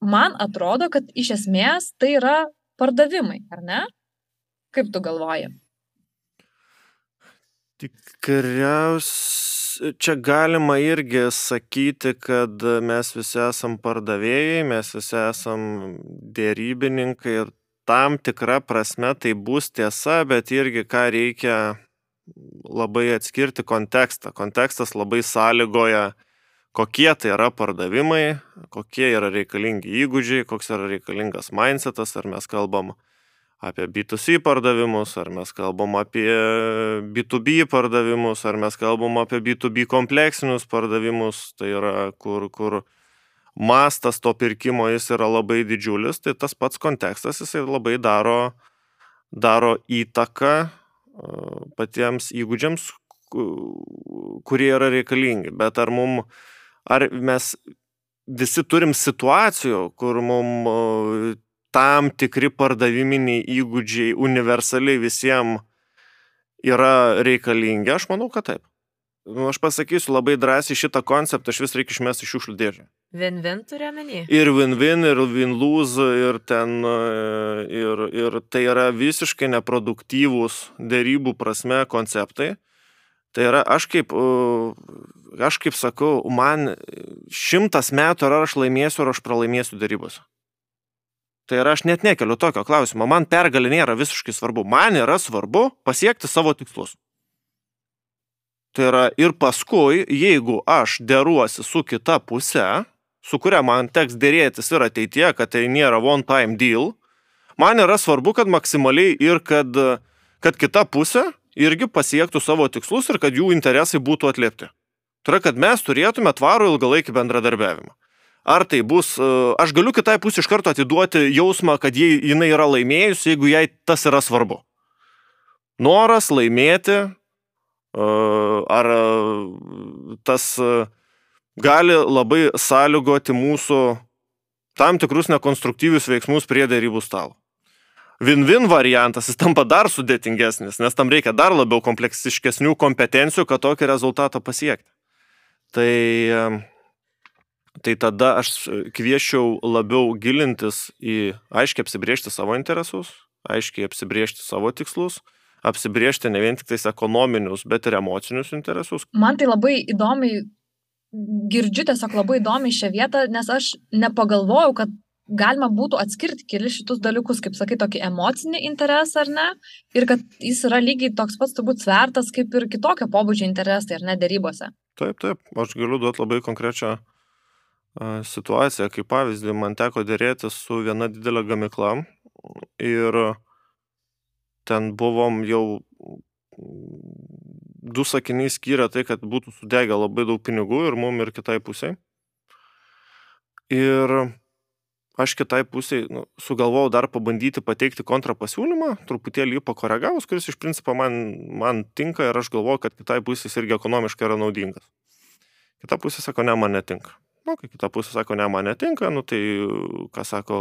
man atrodo, kad iš esmės tai yra pardavimai, ar ne? Kaip tu galvoji? Tikriausiai čia galima irgi sakyti, kad mes visi esam pardavėjai, mes visi esam dėrybininkai ir tam tikra prasme tai bus tiesa, bet irgi ką reikia labai atskirti kontekstą. Kontekstas labai sąlygoja kokie tai yra pardavimai, kokie yra reikalingi įgūdžiai, koks yra reikalingas mindsetas, ar mes kalbam apie B2C pardavimus, ar mes kalbam apie B2B pardavimus, ar mes kalbam apie B2B kompleksinius pardavimus, tai yra kur, kur mastas to pirkimo jis yra labai didžiulis, tai tas pats kontekstas jisai labai daro, daro įtaką patiems įgūdžiams, kurie yra reikalingi. Bet ar mums ar mes visi turim situacijų, kur mums tam tikri pardaviminiai įgūdžiai universaliai visiems yra reikalingi, aš manau, kad taip. Nu, aš pasakysiu labai drąsiai šitą konceptą, aš vis reikia išmesti iš šiukšlių dėžę. Win-win turiu menį. Ir win-win, ir win-lose, ir ten, ir, ir tai yra visiškai neproduktyvūs dėrybų prasme konceptai. Tai yra, aš kaip, aš kaip sakau, man šimtas metų ar aš laimėsiu, ar aš pralaimėsiu darybose. Tai yra, aš net nekeliu tokio klausimo. Man pergalė nėra visiškai svarbu. Man yra svarbu pasiekti savo tikslus. Tai yra, ir paskui, jeigu aš deruosi su kita puse, su kuria man teks dėrėtis ir ateitie, kad tai nėra one time deal, man yra svarbu, kad maksimaliai ir kad, kad kita pusė irgi pasiektų savo tikslus ir kad jų interesai būtų atliepti. Tai yra, kad mes turėtume tvarų ilgalaikį bendradarbiavimą. Ar tai bus, e, aš galiu kitai pusė iš karto atiduoti jausmą, kad jie, jinai yra laimėjusi, jeigu jai tas yra svarbu. Noras laimėti, e, ar e, tas gali labai sąlygoti mūsų tam tikrus nekonstruktyvius veiksmus prie dėrybų stalo win-win variantas, jis tampa dar sudėtingesnis, nes tam reikia dar labiau kompleksiškesnių kompetencijų, kad tokį rezultatą pasiekti. Tai, tai tada aš kviečiau labiau gilintis į aiškiai apsibriežti savo interesus, aiškiai apsibriežti savo tikslus, apsibriežti ne vien tik tais ekonominius, bet ir emocinius interesus. Man tai labai įdomiai girdžiu tiesiog labai įdomiai šią vietą, nes aš nepagalvojau, kad galima būtų atskirti kelis šitus dalykus, kaip sakai, tokį emocinį interesą ar ne, ir kad jis yra lygiai toks pats turbūt svertas kaip ir kitokio pobūdžio interesai, ar ne, dėrybose. Taip, taip, aš galiu duoti labai konkrečią uh, situaciją, kaip pavyzdį, man teko dėrėti su viena didelė gamikla ir ten buvom jau du sakiniai skyrė tai, kad būtų sudegę labai daug pinigų ir mum ir kitai pusiai. Ir aš kitai pusiai nu, sugalvojau dar pabandyti pateikti kontrapasiūlymą, truputėlį jį pakoregavus, kuris iš principo man, man tinka ir aš galvoju, kad kitai pusiai irgi ekonomiškai yra naudingas. Kita pusė sako, ne, man netinka. Na, nu, kai kita pusė sako, ne, man netinka, nu tai, ką sako,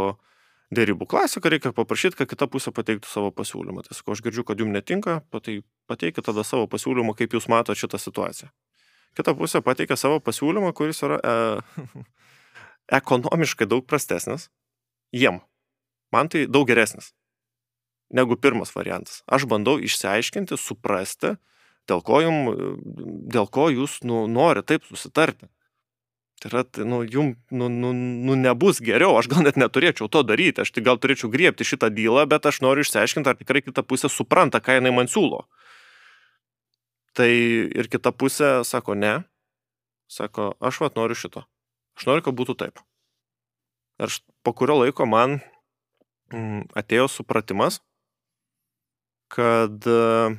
dėrybų klasika, reikia paprašyti, kad kita pusė pateiktų savo pasiūlymą. Tai sakau, aš girdžiu, kad jums netinka, tai pateikite tada savo pasiūlymą, kaip jūs matote šitą situaciją. Kita pusė pateikia savo pasiūlymą, kuris yra e, ekonomiškai daug prastesnis jiem. Man tai daug geresnis negu pirmas variantas. Aš bandau išsiaiškinti, suprasti, dėl ko, jum, dėl ko jūs nu, nori taip susitarti. Tai yra, tai, nu, jum, nu, nu, nu, nebus geriau, aš gal net neturėčiau to daryti, aš tik gal turėčiau griebti šitą dylą, bet aš noriu išsiaiškinti, ar tikrai kita pusė supranta, ką jinai man siūlo. Tai ir kita pusė sako ne, sako, aš vat noriu šito, aš noriu, kad būtų taip. Ir po kurio laiko man mm, atėjo supratimas, kad e,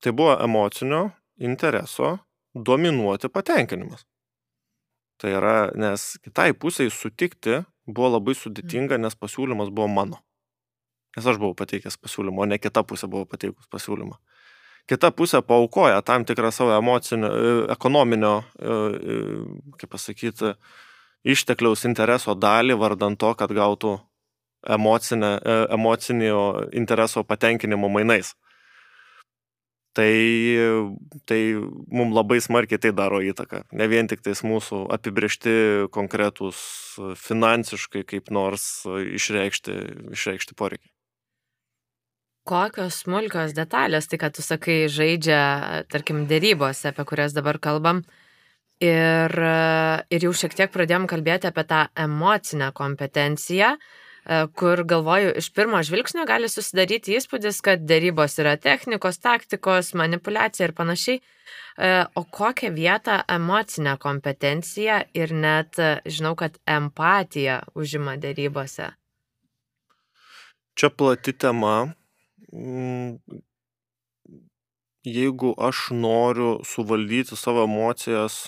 tai buvo emocinio intereso dominuoti patenkinimas. Tai yra, nes kitai pusiai sutikti buvo labai sudėtinga, nes pasiūlymas buvo mano. Nes aš buvau pateikęs pasiūlymą, o ne kita pusė buvo pateikus pasiūlymą. Kita pusė paukoja tam tikrą savo emocinio, e, ekonominio, e, kaip pasakyti, ištekliaus intereso dalį vardant to, kad gautų emocinę, emocinio intereso patenkinimo mainais tai, tai mums labai smarkiai tai daro įtaką. Ne vien tik tais mūsų apibriešti konkretūs finansiškai kaip nors išreikšti, išreikšti poreikiai. Kokios smulkios detalės, tai kad tu sakai, žaidžia, tarkim, dėrybose, apie kurias dabar kalbam. Ir, ir jau šiek tiek pradėjom kalbėti apie tą emocinę kompetenciją, E, kur galvoju, iš pirmo žvilgsnio gali susidaryti įspūdis, kad dėrybos yra technikos, taktikos, manipulacija ir panašiai. E, o kokią vietą emocinę kompetenciją ir net e, žinau, kad empatija užima dėrybose? Čia plati tema. Mm, jeigu aš noriu suvaldyti savo emocijas,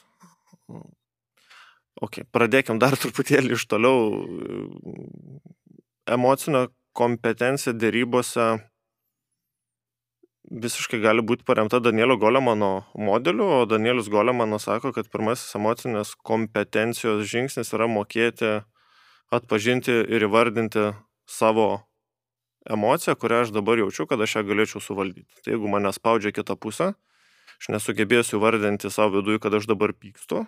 Ok, pradėkim dar truputėlį iš toliau emocinė kompetencija dėrybose visiškai gali būti paremta Danielio Golemano modeliu, o Danielis Golemanas sako, kad pirmasis emocinės kompetencijos žingsnis yra mokėti atpažinti ir įvardinti savo emociją, kurią aš dabar jaučiu, kad aš ją galėčiau suvaldyti. Tai jeigu mane spaudžia kita pusė, aš nesugebėsiu įvardinti savo viduje, kad aš dabar pykstu,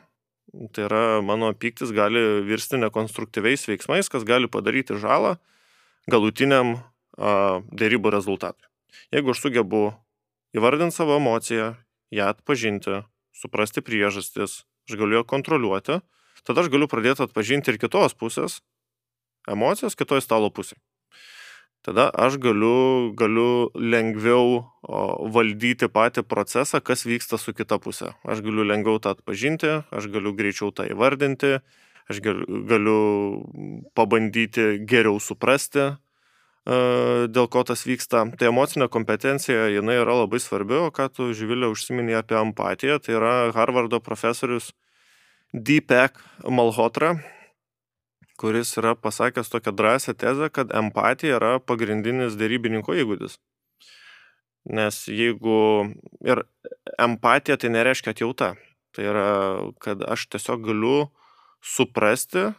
Tai yra, mano pyktis gali virsti nekonstruktyviais veiksmais, kas gali padaryti žalą galutiniam dėrybų rezultatui. Jeigu aš sugebu įvardinti savo emociją, ją atpažinti, suprasti priežastis, aš galiu ją kontroliuoti, tada aš galiu pradėti atpažinti ir kitos pusės emocijas kitoje stalo pusėje tada aš galiu, galiu lengviau valdyti patį procesą, kas vyksta su kita pusė. Aš galiu lengviau tą atpažinti, aš galiu greičiau tą įvardinti, aš galiu, pabandyti geriau suprasti, dėl ko tas vyksta. Tai emocinė kompetencija, jinai yra labai svarbi, o ką tu, Živilė, užsiminė apie empatiją, tai yra Harvardo profesorius Deepak Malhotra, kuris yra pasakęs tokią drąsią tezę, kad empatija yra pagrindinis dėrybininko įgūdis. Nes jeigu ir empatija tai nereiškia atjauta. Tai yra, kad aš tiesiog galiu suprasti,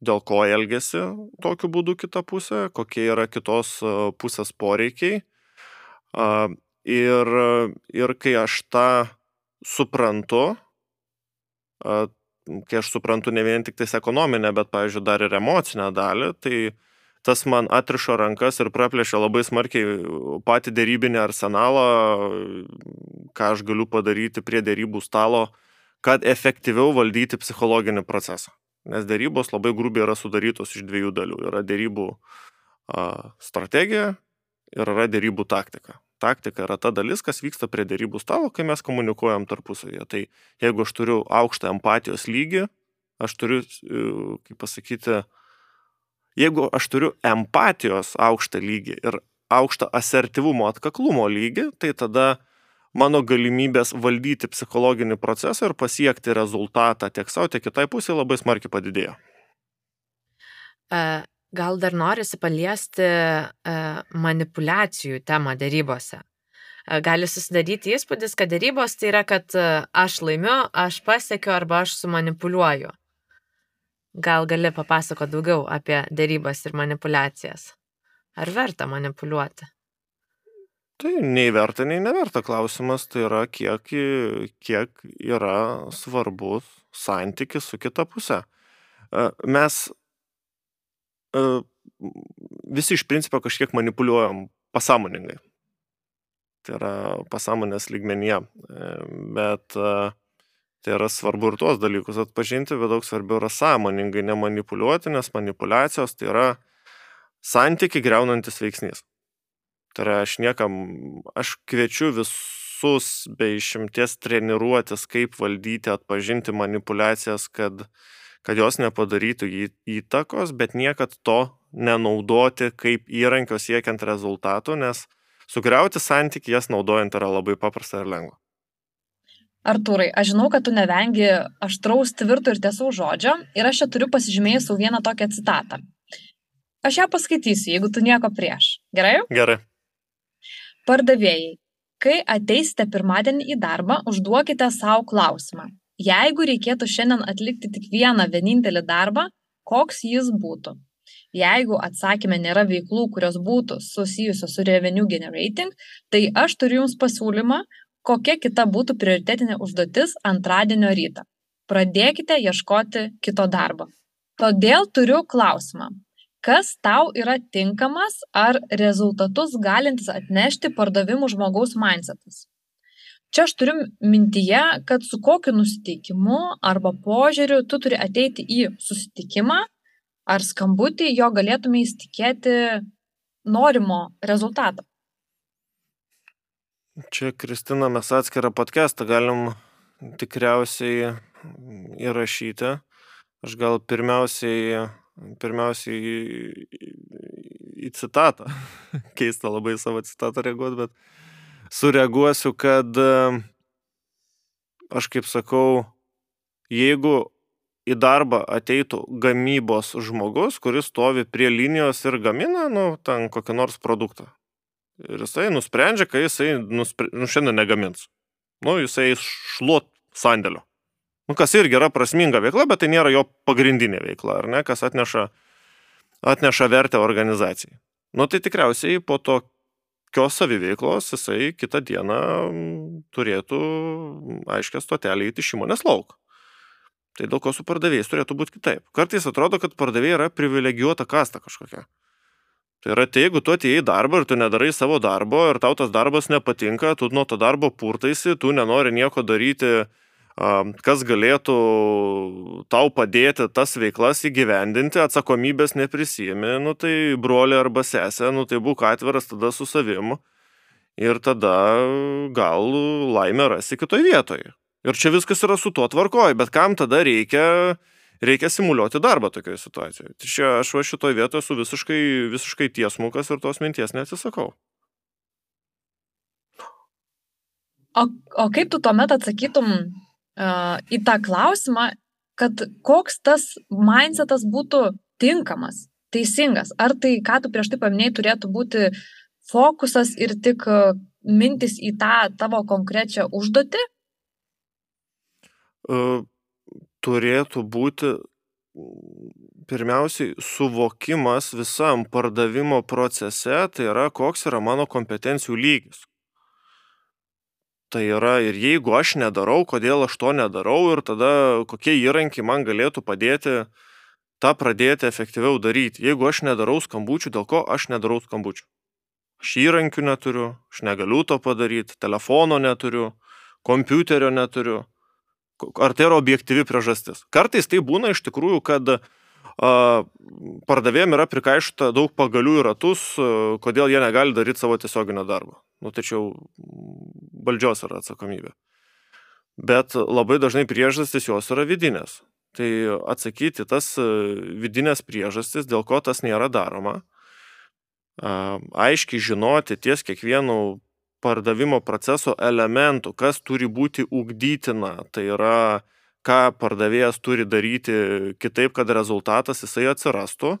dėl ko elgesi tokiu būdu kita pusė, kokie yra kitos pusės poreikiai. Ir, ir kai aš tą suprantu, kai aš suprantu ne vien tik tais ekonominę, bet, pavyzdžiui, dar ir emocinę dalį, tai tas man atrišo rankas ir praplėšė labai smarkiai patį dėrybinį arsenalą, ką aš galiu padaryti prie dėrybų stalo, kad efektyviau valdyti psichologinį procesą. Nes dėrybos labai grubiai yra sudarytos iš dviejų dalių. Yra dėrybų strategija ir yra dėrybų taktika taktika yra ta dalis, kas vyksta prie dėrybų stalo, kai mes komunikuojam tarpusavėje. Tai jeigu aš turiu aukštą empatijos lygį, aš turiu, e, kaip pasakyti, jeigu aš turiu empatijos aukštą lygį ir aukštą asertivumo atkaklumo lygį, tai tada mano galimybės valdyti psichologinį procesą ir pasiekti rezultatą tiek savo, tiek kitai pusė labai smarkiai padidėjo. Uh, gal dar norisi paliesti e, manipulacijų temą dėrybose. E, gali susidaryti įspūdis, kad dėrybos tai yra, kad e, aš laimiu, aš pasiekiu arba aš sumanipuliuoju. Gal gali papasakoti daugiau apie dėrybas ir manipulacijas? Ar verta manipuliuoti? Tai nei verta, nei neverta klausimas, tai yra kiek, kiek yra svarbus santykis su kita pusė. Mes visi iš principo kažkiek manipuliuojam pasąmoningai. Tai yra pasąmonės lygmenyje. Bet Tai yra svarbu ir tuos dalykus atpažinti, bet daug svarbiau yra sąmoningai nemanipuliuoti, nes manipulacijos tai yra santyki greunantis veiksnys. Tai yra aš niekam, aš kviečiu visus be išimties treniruotis, kaip valdyti, atpažinti manipulacijas, kad, kad jos nepadarytų įtakos, bet niekad to nenaudoti kaip įrankio siekiant rezultatų, nes sugriauti santyki jas naudojant yra labai paprasta ir lengva. Artūrai, aš žinau, kad tu nevengi aštraus, tvirto ir tiesaus žodžio ir aš čia turiu pasižymėjęs savo vieną tokią citatą. Aš ją paskaitysiu, jeigu tu nieko prieš. Gerai? Gerai. Pardavėjai, kai ateisite pirmadienį į darbą, užduokite savo klausimą. Jeigu reikėtų šiandien atlikti tik vieną vienintelį darbą, koks jis būtų? Jeigu atsakymė nėra veiklų, kurios būtų susijusios su revenue generating, tai aš turiu Jums pasiūlymą, kokia kita būtų prioritetinė užduotis antradienio rytą. Pradėkite ieškoti kito darbo. Todėl turiu klausimą. Kas tau yra tinkamas ar rezultatus galintis atnešti pardavimų žmogaus mindsetas? Čia aš turiu mintyje, kad su kokiu nusiteikimu arba požiūriu tu turi ateiti į susitikimą ar skambutį, jo galėtume įsitikėti norimo rezultato. Čia, Kristina, mes atskirą podcastą galim tikriausiai įrašyti. Aš gal pirmiausiai, pirmiausiai į citatą, keista labai savo citatą reaguoti, bet sureaguosiu, kad aš kaip sakau, jeigu į darbą ateitų gamybos žmogus, kuris stovi prie linijos ir gamina, nu, ten kokį nors produktą. Ir jisai nusprendžia, kai jisai nuspre... nu, šiandien negamins. Nu, jisai šluot sandėlio. Nu, kas irgi yra prasminga veikla, bet tai nėra jo pagrindinė veikla, ar ne, kas atneša, atneša vertę organizacijai. Nu, tai tikriausiai po tokios saviveiklos jisai kitą dieną turėtų aiškę stotelį į iš įmonės lauk. Tai dėl ko su pardavėjais turėtų būti kitaip. Kartais atrodo, kad pardavėjai yra privilegijuota kasta kažkokia. Tai yra, tai jeigu tu atėjai į darbą ir tu nedarai savo darbo ir tau tas darbas nepatinka, tu nuo to darbo purtaisi, tu nenori nieko daryti, kas galėtų tau padėti tas veiklas įgyvendinti, atsakomybės neprisijimi, nu tai broli arba sesė, nu tai būk atviras tada su savim ir tada gal laimę rasi kitoje vietoje. Ir čia viskas yra su tuo tvarkoj, bet kam tada reikia reikia simuliuoti darbą tokioje situacijoje. Tai čia aš va šitoje vietoje esu visiškai, visiškai tiesmukas ir tos minties neatsisakau. O, o kaip tu tuomet atsakytum į tą klausimą, kad koks tas mindsetas būtų tinkamas, teisingas? Ar tai, ką tu prieš tai paminėjai, turėtų būti fokusas ir tik mintis į tą tavo konkrečią užduotį? Turėtų būti pirmiausiai suvokimas visam pardavimo procese, tai yra koks yra mano kompetencijų lygis. Tai yra ir jeigu aš nedarau, kodėl aš to nedarau ir tada kokie įrankiai man galėtų padėti tą pradėti efektyviau daryti. Jeigu aš nedarau skambučių, dėl ko aš nedarau skambučių? Aš įrankių neturiu, aš negaliu to padaryti, telefono neturiu, kompiuterio neturiu ar tai yra objektyvi priežastis. Kartais tai būna iš tikrųjų, kad pardavėjim yra prikaišta daug pagalių į ratus, kodėl jie negali daryti savo tiesioginio darbo. Nu, tačiau valdžios yra atsakomybė. Bet labai dažnai priežastis jos yra vidinės. Tai atsakyti tas vidinės priežastis, dėl ko tas nėra daroma, aiškiai žinoti ties kiekvienu pardavimo proceso elementų, kas turi būti ugdytina, tai yra ką pardavėjas turi daryti kitaip, kad rezultatas jisai atsirastų.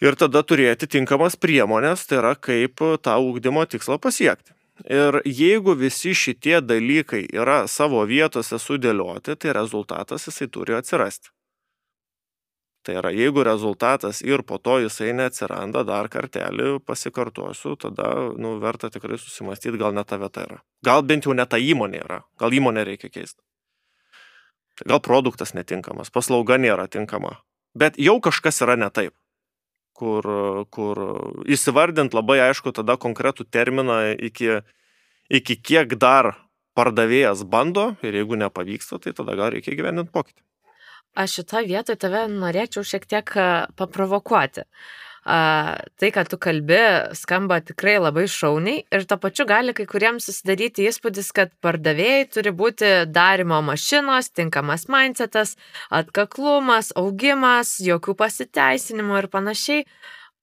Ir tada turėti tinkamas priemonės, tai yra kaip tą ugdymo tikslą pasiekti. Ir jeigu visi šitie dalykai yra savo vietose sudėlioti, tai rezultatas jisai turi atsirasti. Tai yra, jeigu rezultatas ir po to jisai neatsiranda, dar kartelį pasikartosiu, tada, nu, verta tikrai susimastyti, gal ne ta vieta yra. Gal bent jau ne ta įmonė yra, gal įmonė reikia keisti. Tai gal produktas netinkamas, paslauga nėra tinkama, bet jau kažkas yra ne taip. Kur, kur įsivardint labai aišku tada konkretų terminą iki, iki kiek dar pardavėjas bando ir jeigu nepavyksta, tai tada gal reikia gyveninti pokytį. Aš šitoje vietoje tave norėčiau šiek tiek paprovokuoti. A, tai, kad tu kalbi, skamba tikrai labai šauniai ir to pačiu gali kai kuriems susidaryti įspūdis, kad pardavėjai turi būti darimo mašinos, tinkamas mindsetas, atkaklumas, augimas, jokių pasiteisinimų ir panašiai.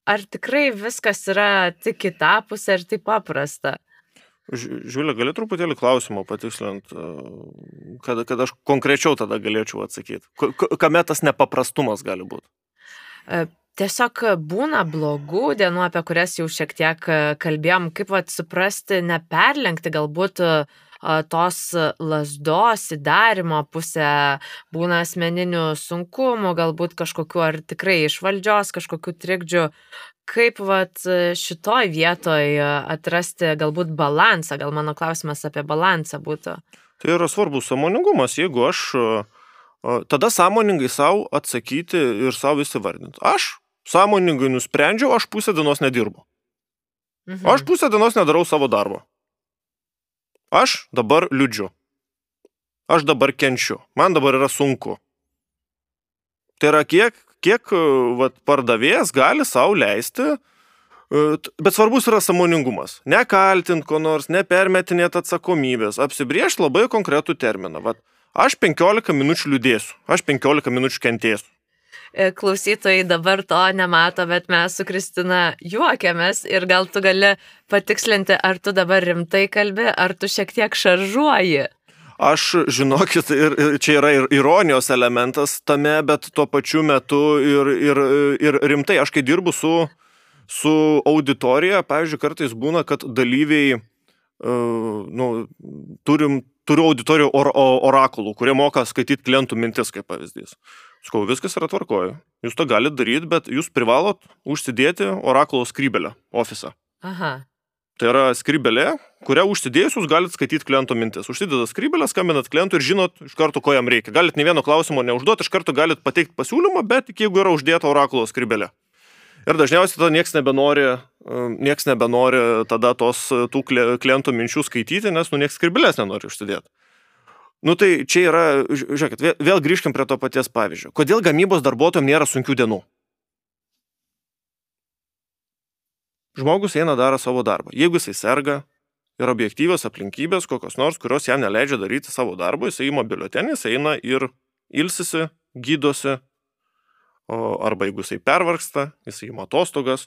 Ar tikrai viskas yra tik kita pusė ir taip paprasta? Žiūlė, gali truputėlį klausimą patikslint, kad, kad aš konkrečiau tada galėčiau atsakyti. Kame tas nepaprastumas gali būti? E, tiesiog būna blogų dienų, apie kurias jau šiek tiek e, kalbėjom, kaip vat, suprasti, neperlenkti galbūt e, tos lasdos įdarimo pusę, būna asmeninių sunkumų, galbūt kažkokiu ar tikrai iš valdžios, kažkokiu trikdžiu, kaip vat šitoj vietoj atrasti galbūt balansą, gal mano klausimas apie balansą būtų. Tai yra svarbus samoningumas, jeigu aš tada sąmoningai savo atsakyti ir savo įsivardinti. Aš sąmoningai nusprendžiau, aš pusę dienos nedirbu. Mhm. Aš pusę dienos nedarau savo darbo. Aš dabar liūdžiu. Aš dabar kenčiu. Man dabar yra sunku. Tai yra kiek kiek e, vat, pardavėjas gali savo leisti, e, bet svarbus yra samoningumas. Nekaltint ko nors, nepermetinėti atsakomybės, apsibriežti labai konkretų terminą. Vat, aš 15 minučių liūdėsiu, aš 15 minučių kentėsiu. E, klausytojai dabar to nemato, bet mes su Kristina juokiamės ir gal tu gali patikslinti, ar tu dabar rimtai kalbi, ar tu šiek tiek šaržuoji. Aš, žinokit, ir, ir čia yra ir ironijos elementas tame, bet tuo pačiu metu ir, ir, ir rimtai, aš kai dirbu su, su auditorija, pavyzdžiui, kartais būna, kad dalyviai, uh, nu, turim, turiu auditorijų or, or, orakulų, kurie moka skaityti klientų mintis, kaip pavyzdys. Skau, viskas yra tvarkoju. Jūs to galite daryti, bet jūs privalot užsidėti orakulo skrybelę, ofisą. Aha. Tai yra skrybelė, kurią užsidėjus jūs galite skaityti kliento mintis. Užsideda skrybelę, skambinat klientui ir žinot iš karto, ko jam reikia. Galit ne vieno klausimo neužduoti, iš karto galit pateikti pasiūlymą, bet tik jeigu yra uždėta orakulo skrybelė. Ir dažniausiai tada niekas nebenori, um, nieks nebenori tada tos tų klientų minčių skaityti, nes nu niekas skrybelės nenori užsidėti. Nu tai čia yra, žiūrėkit, vėl, vėl grįžkim prie to paties pavyzdžio. Kodėl gamybos darbuotojams nėra sunkių dienų? Žmogus eina daro savo darbą. Jeigu jisai serga, yra objektyvios aplinkybės, kokios nors, kurios jam neleidžia daryti savo darbą, jisai įima biuletenį, jisai eina ir ilsisi, gydosi, arba jeigu jisai pervarksta, jisai įima atostogas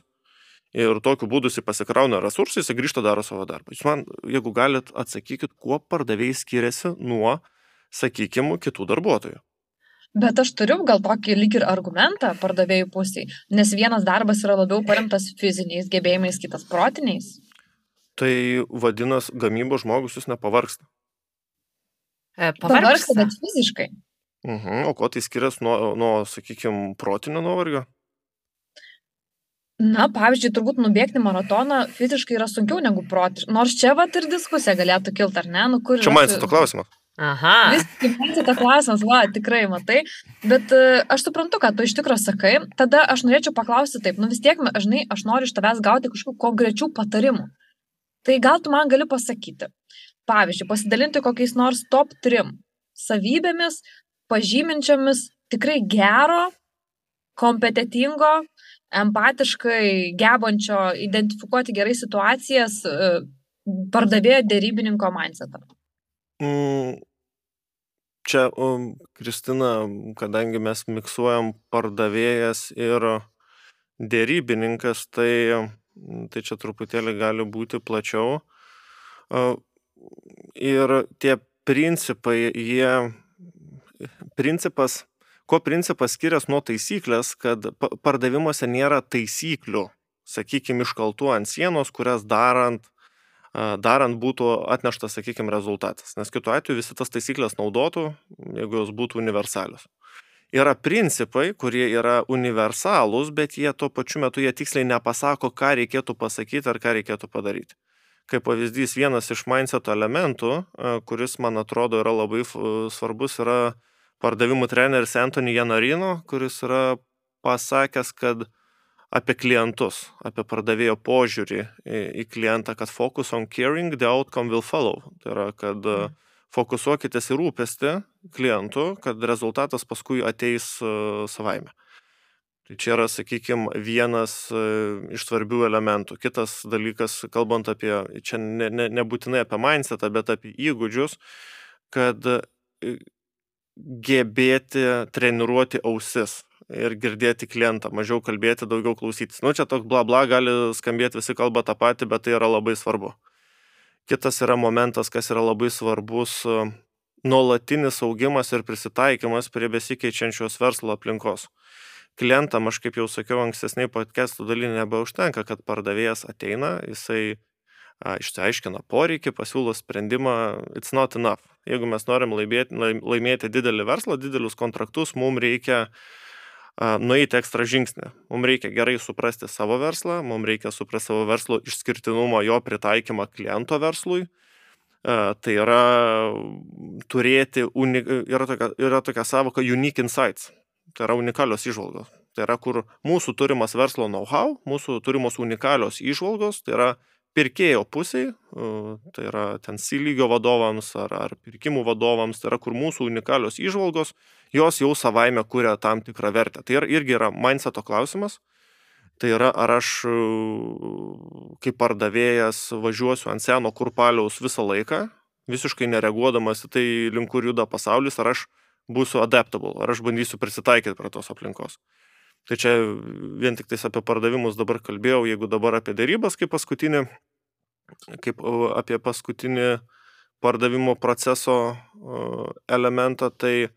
ir tokiu būdu jisai pasikrauna resursai, jisai grįžta daro savo darbą. Jūs man, jeigu galit, atsakykit, kuo pardavėjai skiriasi nuo, sakykime, kitų darbuotojų. Bet aš turiu gal tokį lyg ir argumentą pardavėjų pusiai, nes vienas darbas yra labiau paremtas fiziniais gebėjimais, kitas protiniais. Tai vadinasi, gamybos žmogus jūs nepavarksta. E, pavarksta, bet fiziškai. Mhm, o ko tai skiriasi nuo, nuo sakykime, protinio nuovargio? Na, pavyzdžiui, turbūt nubėgti maratoną fiziškai yra sunkiau negu protiškai. Nors čia va ir diskusija galėtų kilti, ar ne? Nu, čia man su to klausimas. Aha. Vis tik man tas klausimas, va, tikrai matai, bet uh, aš suprantu, kad tu iš tikrųjų sakai, tada aš norėčiau paklausti taip, nu vis tiek, žinai, aš noriu iš tavęs gauti kažkokių konkrečių patarimų. Tai gal tu man gali pasakyti, pavyzdžiui, pasidalinti kokiais nors top 3 savybėmis, pažyminčiamis tikrai gero, kompetitingo, empatiškai gebančio identifikuoti gerai situacijas uh, pardavėjo dėrybininko mindsetą. Mm, čia, um, Kristina, kadangi mes miksuojam pardavėjas ir dėrybininkas, tai, tai čia truputėlį gali būti plačiau. Ir tie principai, jie, principas, kuo principas skiriasi nuo taisyklės, kad pardavimuose nėra taisyklių, sakykime, iškaltų ant sienos, kurias darant darant būtų atneštas, sakykime, rezultatas. Nes kitu atveju visi tas taisyklės naudotų, jeigu jos būtų universalios. Yra principai, kurie yra universalūs, bet jie tuo pačiu metu jie tiksliai nepasako, ką reikėtų pasakyti ar ką reikėtų padaryti. Kaip pavyzdys, vienas iš mindseto elementų, kuris man atrodo yra labai svarbus, yra pardavimų treneris Anthony Janarino, kuris yra pasakęs, kad apie klientus, apie pardavėjo požiūrį į, į klientą, kad focus on caring, the outcome will follow. Tai yra, kad mm. fokusuokitės į rūpestį klientų, kad rezultatas paskui ateis uh, savaime. Tai čia yra, sakykime, vienas uh, iš svarbių elementų. Kitas dalykas, kalbant apie, čia ne, ne, nebūtinai apie mindsetą, bet apie įgūdžius, kad uh, gebėti treniruoti ausis ir girdėti klientą, mažiau kalbėti, daugiau klausytis. Nu, čia toks bla bla gali skambėti, visi kalba tą patį, bet tai yra labai svarbu. Kitas yra momentas, kas yra labai svarbus - nuolatinis augimas ir prisitaikymas prie besikeičiančios verslo aplinkos. Klientam, aš kaip jau sakiau ankstesniai podcastų daly, nebeužtenka, kad pardavėjas ateina, jisai išsiaiškina poreikį, pasiūlo sprendimą, it's not enough. Jeigu mes norim laimėti, laimėti didelį verslą, didelius kontraktus, mums reikia nueiti ekstra žingsnį. Mums reikia gerai suprasti savo verslą, mums reikia suprasti savo verslo išskirtinumą, jo pritaikymą kliento verslui. Tai yra turėti, uni, yra, tokia, yra tokia savoka unique insights, tai yra unikalios išvalgos. Tai yra, kur mūsų turimas verslo know-how, mūsų turimos unikalios išvalgos, tai yra pirkėjo pusiai, tai yra ten C lygio vadovams ar, ar pirkimų vadovams, tai yra, kur mūsų unikalios išvalgos jos jau savaime kuria tam tikrą vertę. Tai irgi yra mindseto klausimas. Tai yra, ar aš kaip pardavėjas važiuosiu ant seno kurpaliaus visą laiką, visiškai nereaguodamas į tai, link kur juda pasaulis, ar aš būsiu adaptable, ar aš bandysiu prisitaikyti prie tos aplinkos. Tai čia vien tik tais apie pardavimus dabar kalbėjau, jeigu dabar apie darybas kaip paskutinį, kaip apie paskutinį pardavimo proceso elementą, tai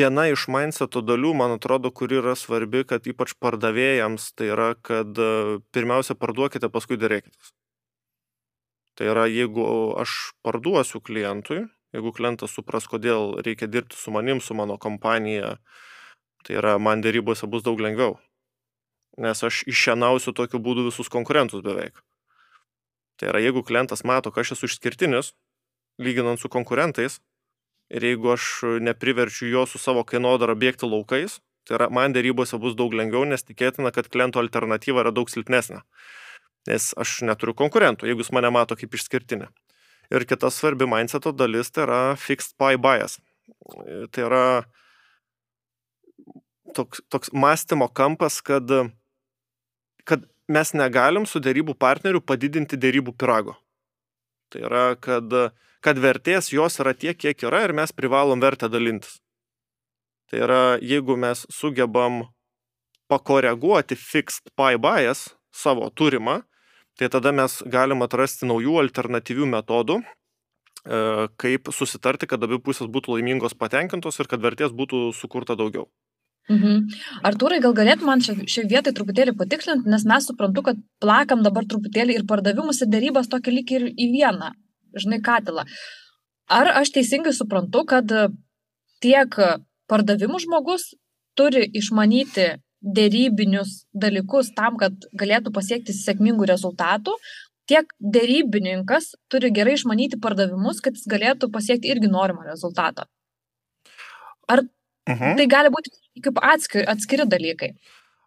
viena iš mindseto dalių, man atrodo, kuri yra svarbi, kad ypač pardavėjams, tai yra, kad e, pirmiausia parduokite, paskui dėrėkitės. Tai yra, jeigu aš parduosiu klientui, jeigu klientas supras, kodėl reikia dirbti su manim, su mano kompanija, tai yra, man dėrybose bus daug lengviau. Nes aš iššienausiu tokiu būdu visus konkurentus beveik. Tai yra, jeigu klientas mato, kad aš esu išskirtinis, lyginant su konkurentais, ir jeigu aš nepriverčiu jo su savo kainodara bėgti laukais, tai yra, man dėrybose bus daug lengviau, nes tikėtina, kad kliento alternatyva yra daug silpnesnė. Nes aš neturiu konkurentų, jeigu jis mane mato kaip išskirtinį. Ir kita svarbi mindseto dalis tai yra fixed pie bias. Tai yra toks, toks mąstymo kampas, kad, kad mes negalim su dėrybų partneriu padidinti dėrybų pirago. Tai yra, kad kad vertės jos yra tiek, kiek yra ir mes privalom vertę dalintis. Tai yra, jeigu mes sugebam pakoreguoti fixed pie bias savo turimą, tai tada mes galim atrasti naujų alternatyvių metodų, e, kaip susitarti, kad abi pusės būtų laimingos patenkintos ir kad vertės būtų sukurta daugiau. Mhm. Artūrai, gal galėtum man šią vietą truputėlį patikslinti, nes mes suprantu, kad plakam dabar truputėlį ir pardavimus, ir darybas tokį lyg ir į vieną žinai, katilą. Ar aš teisingai suprantu, kad tiek pardavimų žmogus turi išmanyti dėrybinius dalykus tam, kad galėtų pasiekti sėkmingų rezultatų, tiek dėrybininkas turi gerai išmanyti pardavimus, kad jis galėtų pasiekti irgi norimą rezultatą. Ar mhm. tai gali būti kaip atskiri, atskiri dalykai?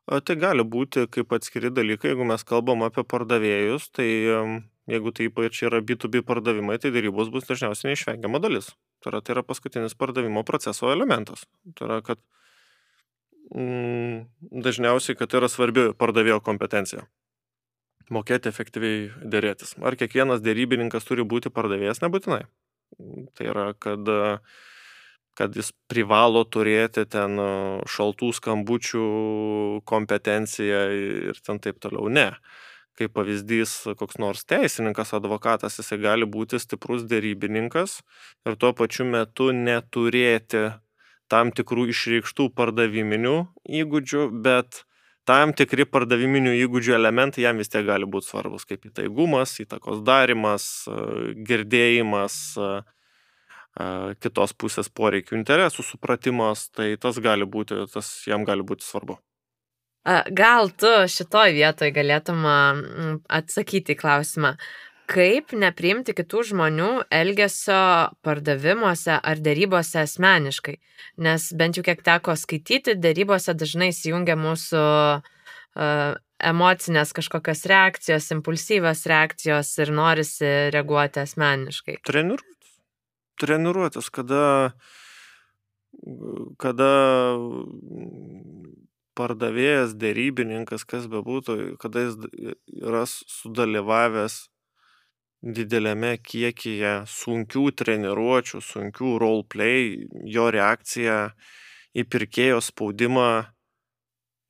Tai gali būti kaip atskiri dalykai, jeigu mes kalbam apie pardavėjus, tai Jeigu tai ypač yra B2B pardavimai, tai darybos bus dažniausiai neišvengiama dalis. Tai yra, tai yra paskutinis pardavimo proceso elementas. Tai yra, kad mm, dažniausiai, kad tai yra svarbi pardavėjo kompetencija. Mokėti efektyviai dėrėtis. Ar kiekvienas dėrybininkas turi būti pardavėjas, nebūtinai. Tai yra, kad, kad jis privalo turėti ten šaltų skambučių kompetenciją ir ten taip toliau. Ne kaip pavyzdys koks nors teisininkas, advokatas, jisai gali būti stiprus dėrybininkas ir tuo pačiu metu neturėti tam tikrų išreikštų pardaviminių įgūdžių, bet tam tikri pardaviminių įgūdžių elementai jam vis tiek gali būti svarbus, kaip įtaigumas, įtakos darimas, girdėjimas, kitos pusės poreikių interesų supratimas, tai tas gali būti, tas jam gali būti svarbu. Gal tu šitoj vietoj galėtum atsakyti į klausimą. kaip nepriimti kitų žmonių elgesio pardavimuose ar dėrybose asmeniškai. Nes bent jau kiek teko skaityti, dėrybose dažnai įsijungia mūsų uh, emocinės kažkokios reakcijos, impulsyvios reakcijos ir norisi reaguoti asmeniškai. Treniruotis. Treniruotis, kada, kada pardavėjas, dėrybininkas, kas bebūtų, kada jis yra sudalyvavęs dideliame kiekyje sunkių treniruočių, sunkių roleplay, jo reakcija į pirkėjo spaudimą,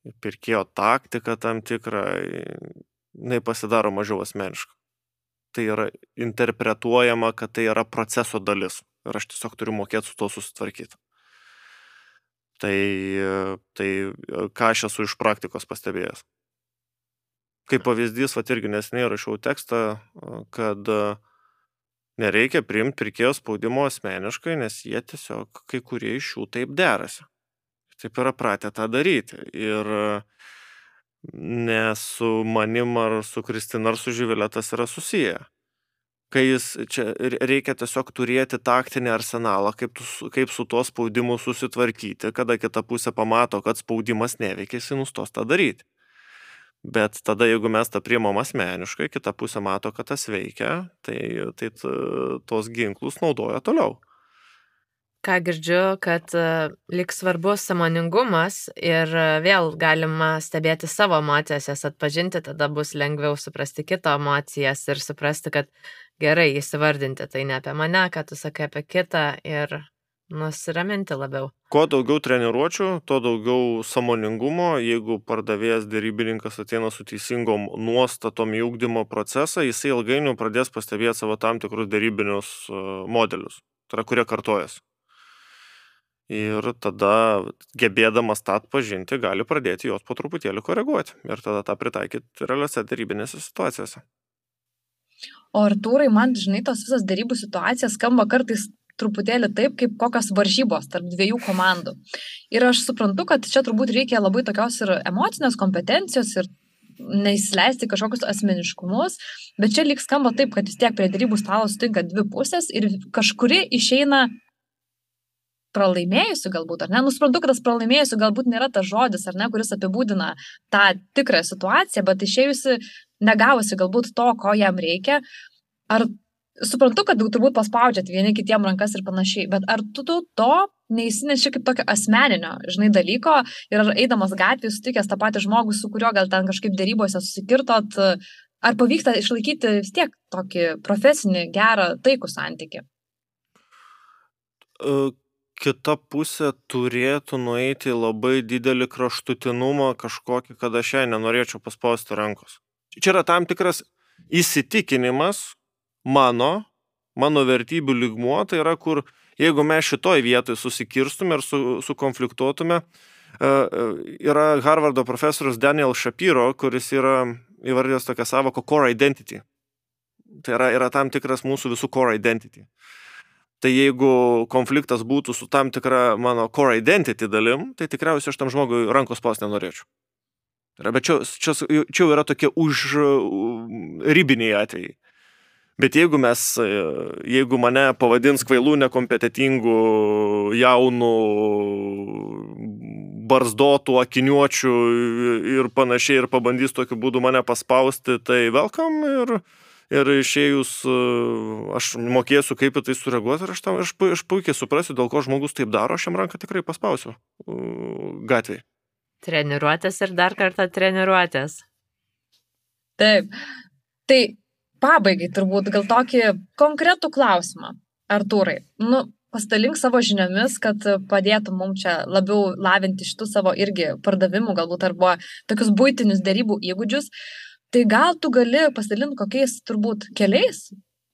į pirkėjo taktiką tam tikrą, jinai pasidaro mažiau asmeniška. Tai yra interpretuojama, kad tai yra proceso dalis ir aš tiesiog turiu mokėti su to susitvarkyti. Tai, tai ką aš esu iš praktikos pastebėjęs. Kaip pavyzdys, va irgi nesiniai rašiau tekstą, kad nereikia priimti pirkėjo spaudimo asmeniškai, nes jie tiesiog kai kurie iš jų taip derasi. Taip yra pratę tą daryti. Ir ne su manim ar su Kristina ar su Živilė tas yra susiję kai jis čia reikia tiesiog turėti taktinį arsenalą, kaip, tu, kaip su tuo spaudimu susitvarkyti, kada kita pusė pamato, kad spaudimas neveikia, jis nustos tą daryti. Bet tada, jeigu mes tą priimam asmeniškai, kita pusė mato, kad tas veikia, tai, tai tos ginklus naudoja toliau. Ką girdžiu, kad e, lik svarbus samoningumas ir e, vėl galima stebėti savo emocijas, jas atpažinti, tada bus lengviau suprasti kito emocijas ir suprasti, kad gerai įsivardinti, tai ne apie mane, ką tu sakai apie kitą ir nusiraminti labiau. Kuo daugiau treniruočių, tuo daugiau samoningumo. Jeigu pardavėjas, dėrybininkas ateina su teisingom nuostatom į ūkdymo procesą, jisai ilgainiui pradės pastebėti savo tam tikrus dėrybinius e, modelius, tai yra kurie kartojas. Ir tada, gebėdamas tą atpažinti, gali pradėti juos po truputėlį koreguoti ir tada tą pritaikyti realiuose dėrybinėse situacijose. O Artūrai, man, žinai, tos visas darybų situacijos skamba kartais truputėlį taip, kaip kokios varžybos tarp dviejų komandų. Ir aš suprantu, kad čia turbūt reikia labai tokios ir emocinės kompetencijos ir neįsileisti kažkokius asmeniškumus, bet čia lyg skamba taip, kad vis tiek prie darybų stalo sutinka dvi pusės ir kažkuri išeina pralaimėjusių galbūt, ar ne? Nusiprantu, kad tas pralaimėjusių galbūt nėra tas žodis, ar ne, kuris apibūdina tą tikrą situaciją, bet išėjusi negavusi galbūt to, ko jam reikia, ar suprantu, kad turbūt paspaudžiat vieni kitiem rankas ir panašiai, bet ar tu, tu to neįsineši kaip tokio asmeninio, žinai, dalyko ir ar eidamas gatvėje sutikęs tą patį žmogų, su kuriuo gal ten kažkaip dėrybose susikirtot, ar pavyksta išlaikyti vis tiek tokį profesinį, gerą, taikų santyki? Kita pusė turėtų nueiti labai didelį kraštutinumą kažkokį, kad aš jai nenorėčiau paspausti rankos. Čia yra tam tikras įsitikinimas mano, mano vertybių lygmuo, tai yra, kur jeigu mes šitoj vietoj susikirstume ir su, sukonfliktuotume, e, e, yra Harvardo profesorius Daniel Shapiro, kuris yra įvardęs tokią savoką core identity. Tai yra, yra tam tikras mūsų visų core identity. Tai jeigu konfliktas būtų su tam tikra mano core identity dalim, tai tikriausiai aš tam žmogui rankos paus nenorėčiau. Bet čia, čia, čia yra tokie už ribiniai atvejai. Bet jeigu mes, jeigu mane pavadins kvailų, nekompetitingų, jaunų, barzdotų, akiniuočių ir panašiai ir pabandys tokiu būdu mane paspausti, tai welcome ir, ir išėjus aš mokėsiu, kaip į tai sureaguoti ir aš, tam, aš, aš puikiai suprasiu, dėl ko žmogus taip daro, aš jam ranką tikrai paspausiu gatvėje. Treniruotės ir dar kartą treniruotės. Taip. Tai pabaigai turbūt gal tokį konkretų klausimą, Artūrai. Nu, pasidalink savo žiniomis, kad padėtų mums čia labiau lavinti šitų savo irgi pardavimų, galbūt arba tokius būtinius darybų įgūdžius. Tai gal tu gali pasidalinti kokiais turbūt keliais,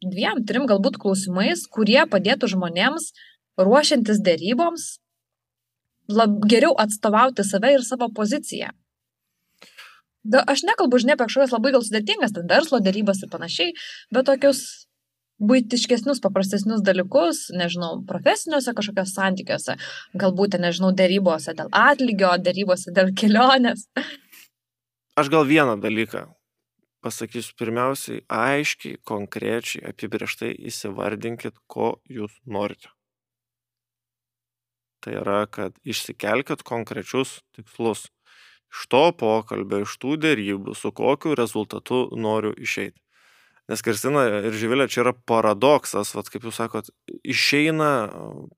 dviem, trim galbūt klausimais, kurie padėtų žmonėms ruošiantis dėryboms lab, geriau atstovauti save ir savo poziciją. Da, aš nekalbu, žinai, apie kažkokias labai gal sudėtingas, ten verslo dėrybas ir panašiai, bet tokius būtiškesnius, paprastesnius dalykus, nežinau, profesiniuose kažkokios santykiuose, galbūt, nežinau, dėrybose dėl atlygio, dėrybose dėl kelionės. Aš gal vieną dalyką pasakysiu pirmiausiai, aiškiai, konkrečiai, apibrieštai įsivardinkit, ko jūs norite. Tai yra, kad išsikelkit konkrečius tikslus. Iš to pokalbio, iš tų dėrybų, su kokiu rezultatu noriu išeiti. Nes Kristina ir Živilė čia yra paradoksas, vat, kaip jūs sakot, išeina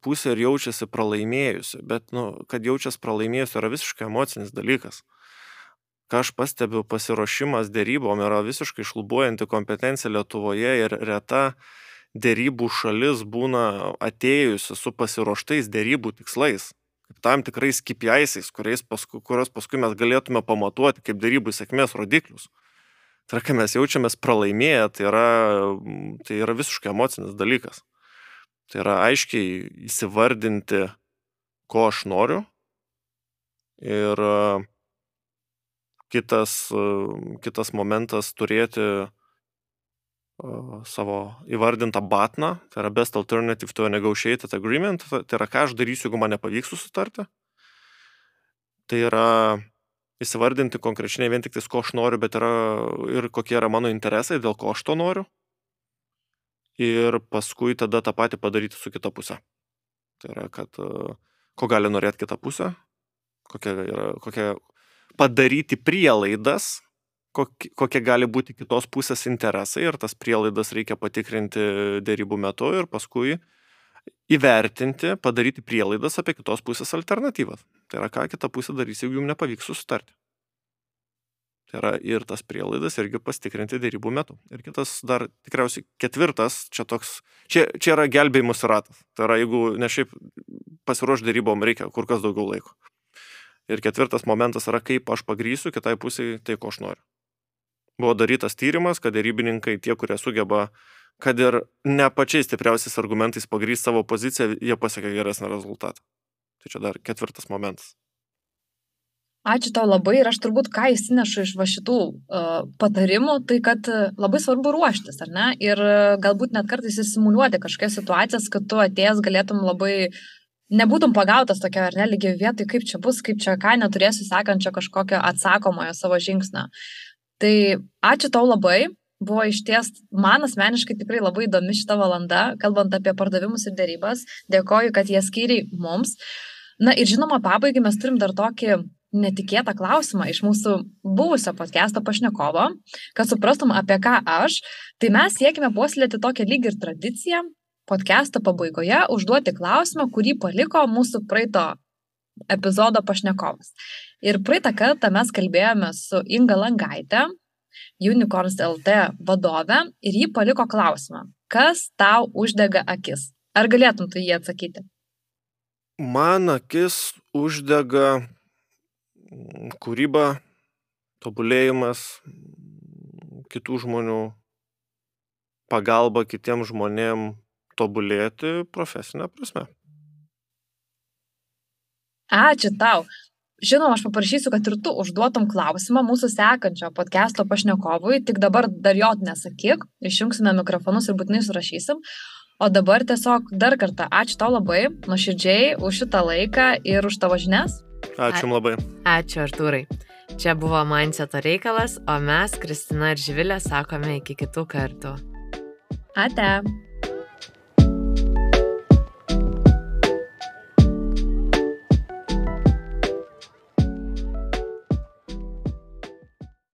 pusė ir jaučiasi pralaimėjusi, bet, nu, kad jaučiasi pralaimėjusi yra visiškai emocinis dalykas. Ką aš pastebiu, pasiruošimas dėrybom yra visiškai šlubuojanti kompetencija Lietuvoje ir reta dėrybų šalis būna atėjusi su pasiruoštais dėrybų tikslais, kaip tam tikrais kipiaisiais, paskui, kurios paskui mes galėtume pamatuoti kaip dėrybų sėkmės rodiklius. Tai yra, kai mes jaučiamės pralaimėję, tai yra, tai yra visiškai emocinis dalykas. Tai yra aiškiai įsivardinti, ko aš noriu. Ir kitas, kitas momentas turėti savo įvardintą batną, tai yra best alternative to a negotiated agreement, tai yra ką aš darysiu, jeigu man nepavyks susitarti. Tai yra įsivardinti konkrečiai ne vien tik tai, ko aš noriu, bet yra ir kokie yra mano interesai, dėl ko aš to noriu. Ir paskui tada tą patį padaryti su kita pusė. Tai yra, kad ko gali norėti kita pusė, kokia yra, kokia padaryti prielaidas, kokie, gali būti kitos pusės interesai ir tas prielaidas reikia patikrinti dėrybų metu ir paskui įvertinti, padaryti prielaidas apie kitos pusės alternatyvas. Tai yra, ką kita pusė darys, jeigu jums nepavyks susitarti. Tai yra ir tas prielaidas irgi pastikrinti dėrybų metu. Ir kitas dar tikriausiai ketvirtas, čia toks, čia, čia yra gelbėjimus ratas. Tai yra, jeigu ne šiaip pasiruošti dėrybom reikia kur kas daugiau laiko. Ir ketvirtas momentas yra, kaip aš pagrysiu kitai pusiai tai, ko aš noriu. Buvo darytas tyrimas, kad dėrybininkai, tie, kurie sugeba kad ir ne pačiais stipriausiais argumentais pagrįsti savo poziciją, jie pasiekia geresnį rezultatą. Tai čia dar ketvirtas momentas. Ačiū tau labai ir aš turbūt ką įsinešu iš va šitų uh, patarimų, tai kad labai svarbu ruoštis, ar ne? Ir galbūt net kartais įsimuliuoti kažkokias situacijas, kad tu atėjęs galėtum labai, nebūtum pagautas tokia ar ne lygiai vietai, kaip čia bus, kaip čia ką, neturėsi sekančio kažkokio atsakomojo savo žingsnio. Tai ačiū tau labai, buvo išties man asmeniškai tikrai labai įdomi šita valanda, kalbant apie pardavimus ir dėrybas. Dėkoju, kad jie skyriai mums. Na ir žinoma, pabaigai mes turim dar tokį netikėtą klausimą iš mūsų buvusio podcast'o pašnekovo, kad suprastum, apie ką aš. Tai mes siekime puoselėti tokią lyg ir tradiciją podcast'o pabaigoje užduoti klausimą, kurį paliko mūsų praeito epizodo pašnekovas. Ir praeitą kartą mes kalbėjome su Inga Langaitė, Unicorns LT vadovę ir ji paliko klausimą, kas tau uždega akis? Ar galėtum tu jį atsakyti? Man akis uždega kūryba, tobulėjimas, kitų žmonių pagalba kitiem žmonėm tobulėti profesinė prasme. Ačiū tau. Žinoma, aš paprašysiu, kad ir tu užduotum klausimą mūsų sekančio podcast'o pašnekovui, tik dabar dar jo nesakyk, išjungsime mikrofonus ir būtinai surašysim. O dabar tiesiog dar kartą ačiū tau labai, nuoširdžiai, už šitą laiką ir už tavo žinias. Ačiū labai. Ačiū, Artūrai. Čia buvo Mindseto reikalas, o mes, Kristina ir Živilė, sakome iki kitų kartų. Ate.